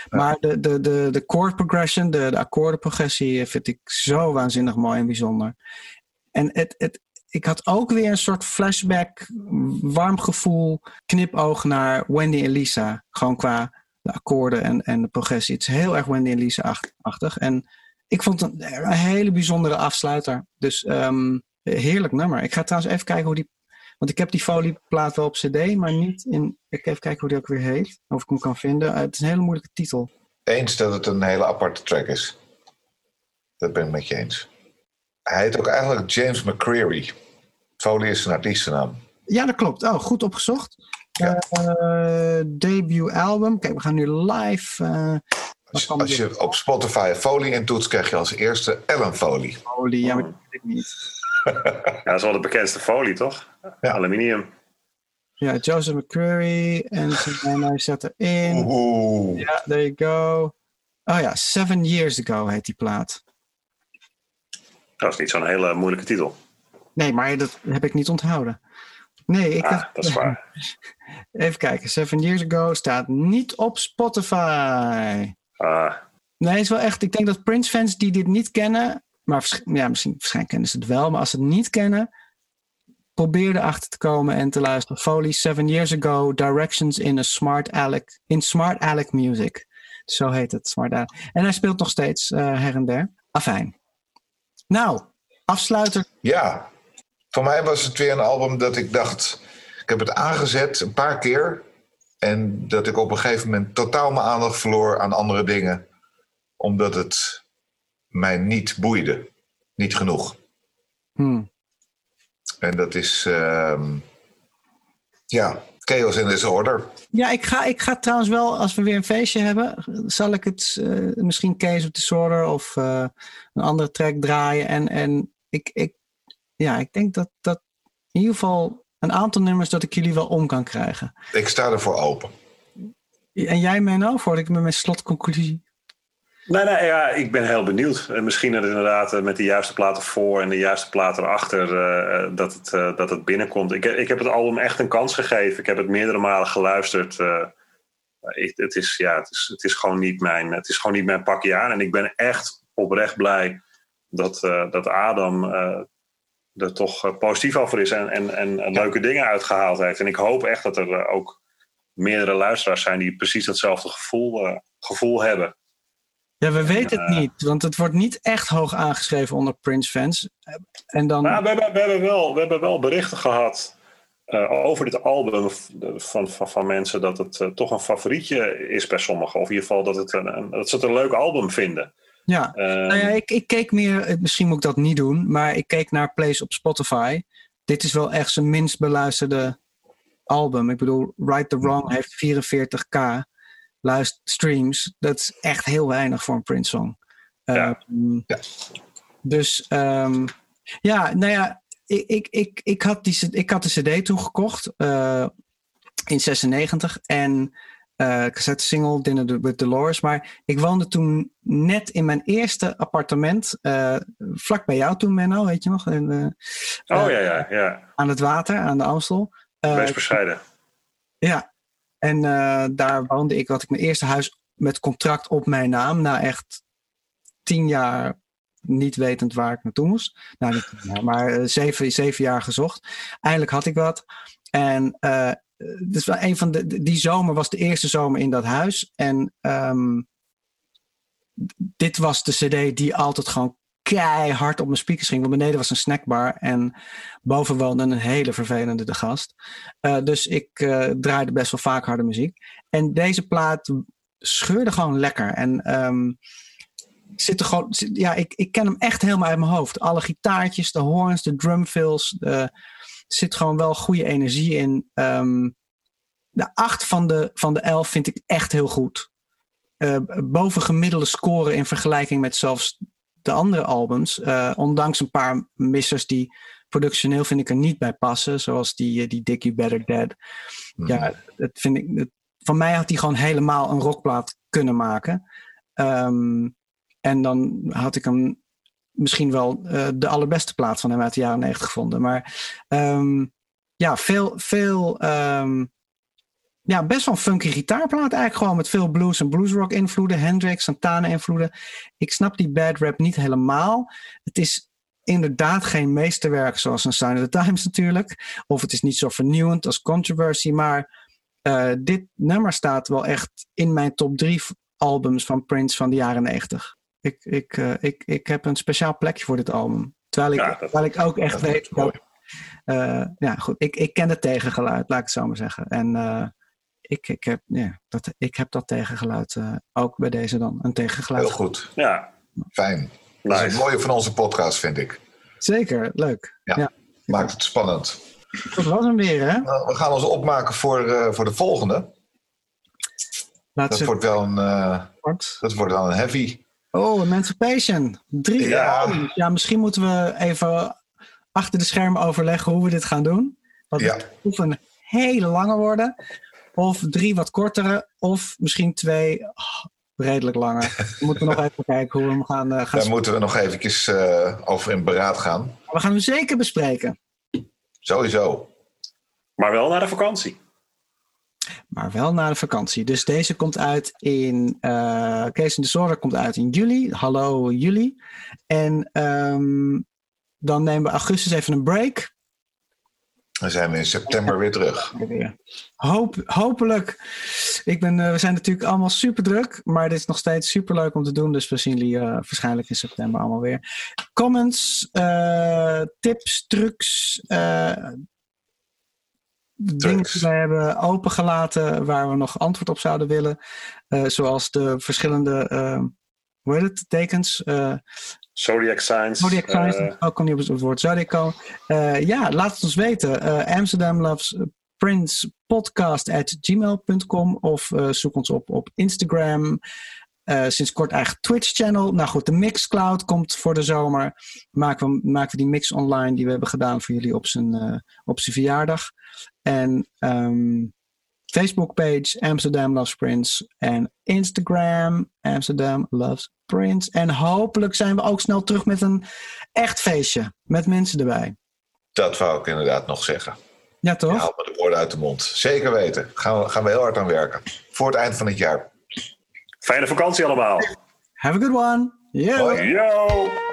Ja. Maar de, de, de, de chord progression, de, de akkoordenprogressie, eh, vind ik zo waanzinnig mooi en bijzonder. En het, het, ik had ook weer een soort flashback, warm gevoel, knipoog naar Wendy en Lisa. Gewoon qua de akkoorden en, en de progressie. Het is heel erg Wendy en Lisa-achtig. En ik vond het een, een hele bijzondere afsluiter. Dus ehm, heerlijk nummer. Ik ga trouwens even kijken hoe die. Want ik heb die folieplaat wel op CD, maar niet in. Ik even kijken hoe die ook weer heet. Of ik hem kan vinden. Eh, het is een hele moeilijke titel. Eens dat het een hele aparte track is. Dat ben ik met je eens. Hij heet ook eigenlijk James McCreary. Foley is zijn artiestennaam. Ja, dat klopt. Oh, goed opgezocht. Ja. Eh, debut album. Kijk, we gaan nu live. eh Als, je op Spotify Foley intoets, krijg je als eerste Ellen Foley. folie. Ja, maar dat weet ik niet. Ja, dat is wel de bekendste folie, toch? Ja. Aluminium. Ja, Joseph McCreary. En zijn- hij zet erin. Oeh. Ja, there you go. Oh ja, Seven Years Ago heet die plaat. Dat is niet zo'n hele moeilijke titel. Nee, maar dat heb ik niet onthouden. Nee, ik Ah, dacht- dat is waar. Even kijken. Seven Years Ago staat niet op Spotify. Ah, Nee, het is wel echt. Ik denk dat Prince-fans die dit niet kennen. Maar ja, misschien, waarschijnlijk kennen ze het wel. Maar als ze het niet kennen. Probeer erachter te komen en te luisteren. Foley, Seven Years Ago. Directions in a Smart Alec. In Smart Alec Music. Zo heet het. Smart Alec. En hij speelt nog steeds eh, her en der. Afijn. Nou, afsluiter. Ja, voor mij was het weer een album dat ik dacht... Ik heb het aangezet een paar keer. En dat ik op een gegeven moment totaal mijn aandacht verloor aan andere dingen. Omdat het mij niet boeide. Niet genoeg. Hmm. En dat is... ehm, ja, chaos in disorder. Ja, ik ga, ik ga trouwens wel, als we weer een feestje hebben, zal ik het eh, misschien Case of Disorder of eh, een andere track draaien. En, en ik, ik, ja, ik denk dat, dat in ieder geval een aantal nummers dat ik jullie wel om kan krijgen. Ik sta ervoor open. En jij, Menno, voordat ik met mijn slotconclusie. Nee, nee, ja, ik ben heel benieuwd. En misschien dat inderdaad eh, met de juiste platen voor en de juiste platen erachter eh, eh, dat, het, eh, dat het binnenkomt. Ik, ik heb het album echt een kans gegeven. Ik heb het meerdere malen geluisterd. eh, ik, het, is, ja, het, is, het, is gewoon niet mijn, het is gewoon niet mijn pakje aan. En ik ben echt oprecht blij dat, eh, dat Adam eh, er toch eh, positief over is en, en, en, leuke dingen uitgehaald heeft. En ik hoop echt dat er eh, ook meerdere luisteraars zijn die precies datzelfde gevoel, eh, gevoel hebben. Ja, we weten het niet, want het wordt niet echt hoog aangeschreven onder Prince-fans. En dan. Nou, we, hebben, we, hebben wel, we hebben wel berichten gehad eh, over dit album van, van, van mensen dat het toch een favorietje is bij sommigen. Of in ieder geval dat, het een, een- dat ze het een leuk album vinden. Ja. Nou ja, ik, ik keek meer, eh, misschien moet ik dat niet doen, maar ik keek naar plays op Spotify. Dit is wel echt zijn minst beluisterde album. Ik bedoel, Right the Wrong heeft 44k luist streams. Dat is echt heel weinig voor een Prince song. Ja. Ehm, Ja. Dus ehm, ja, nou ja, ik, ik, ik, ik, had die, ik had de CD toen gekocht eh, in 96 en eh cassette single Dinner with Dolores. Maar ik woonde toen net in mijn eerste appartement, eh, vlak bij jou toen, Menno, weet je nog? Eh, oh ja, ja, ja. Aan het water, aan de Amstel. Wees bescheiden. ja, en daar woonde ik, had ik mijn eerste huis met contract op mijn naam. Na echt tien jaar niet wetend waar ik naartoe moest. Nou, niet maar zeven, zeven jaar gezocht. Eindelijk had ik wat. En eh dus wel een van de, die zomer was de eerste zomer in dat huis. En ehm, dit was de cd die altijd gewoon keihard op mijn speakers ging. Want beneden was een snackbar en boven woonde een hele vervelende de gast. Uh, dus ik uh, draaide best wel vaak harde muziek. En deze plaat scheurde gewoon lekker. En um, zit er gewoon, ja, ik, ik ken hem echt helemaal uit mijn hoofd. Alle gitaartjes, de horns, de drumfills. De, zit gewoon wel goede energie in. Um, de acht van de, van de elf vind ik echt heel goed. Uh, boven gemiddelde scoren in vergelijking met zelfs de andere albums. Uh, ondanks een paar missers die productioneel vind ik er niet bij passen. Zoals die, eh, die Dick You Better Dead. Ja, dat vind ik. Van mij had hij gewoon helemaal een rockplaat kunnen maken. Ehm, en dan had ik hem misschien wel eh, de allerbeste plaat van hem uit de jaren 90 gevonden. Maar ehm, ja, veel, veel ehm, ja, best wel funky gitaarplaat eigenlijk gewoon met veel blues en bluesrock invloeden, Hendrix, Santana invloeden. Ik snap die bad rap niet helemaal. Het is inderdaad geen meesterwerk zoals een Sign of the Times natuurlijk. Of het is niet zo vernieuwend als Controversy, maar eh, dit nummer staat wel echt in mijn top drie albums van Prince van de jaren 90. Ik, ik, eh, ik, ik heb een speciaal plekje voor dit album. Terwijl ik, Ja, dat- terwijl ik ook echt dat weet dat. eh, ja, goed. Ik, ik ken het tegengeluid, laat ik het zo maar zeggen. En eh, ik, ik, heb, ja, dat, ik heb dat tegengeluid eh, ook bij deze dan. Een tegengeluid. Heel goed. Ja, Fijn. Dat is het mooie van onze podcast, vind ik. Zeker, leuk. Ja. Ja. Maakt het spannend. Dat was hem weer, hè? Nou, we gaan ons opmaken voor, eh, voor de volgende. Laat Dat ze wordt wel een, eh, dat wordt wel een heavy. Oh, Emancipation. Drie Ja. albums. Ja, misschien moeten we even achter de schermen overleggen hoe we dit gaan doen. Want Ja. het hoeft een hele lange worden. Of drie wat kortere. Of misschien twee oh, redelijk langer. We moeten nog even kijken hoe we hem gaan, eh, gaan Daar moeten we nog eventjes eh, over in beraad gaan. We gaan hem zeker bespreken. Sowieso. Maar wel naar de vakantie. Maar wel na de vakantie. Dus deze komt uit in. eh Case in Disorder komt uit in juli. Hallo juli. En ehm, dan nemen we augustus even een break. Dan zijn we in september weer terug. Hoop, hopelijk. Ik ben, eh, we zijn natuurlijk allemaal super druk. Maar dit is nog steeds super leuk om te doen. Dus we zien jullie eh, waarschijnlijk in september allemaal weer. Comments, tips, trucs. Dingen die wij hebben opengelaten waar we nog antwoord op zouden willen. Eh, zoals de verschillende, eh, hoe heet het, tekens. eh Zodiac Signs. Zodiac signs, ook kon niet op het woord Zodiac komen. Eh, ja, laat het ons weten. Amsterdam Loves Prince podcast at gmail.com of zoek ons op op Instagram. Eh, sinds kort eigen Twitch channel. Nou goed, de Mixcloud komt voor de zomer. Maken we, maken we die mix online die we hebben gedaan voor jullie op zijn, eh, op zijn verjaardag. En ehm, Facebook page Amsterdam Loves Prince. En Instagram Amsterdam Loves Prince. En hopelijk zijn we ook snel terug met een echt feestje. Met mensen erbij. Dat wou ik inderdaad nog zeggen. Ja, toch? Je haalt me de woorden uit de mond. Zeker weten. Gaan we, gaan we heel hard aan werken. Voor het eind van het jaar. Fijne vakantie allemaal. Have a good one. Yo. Yo!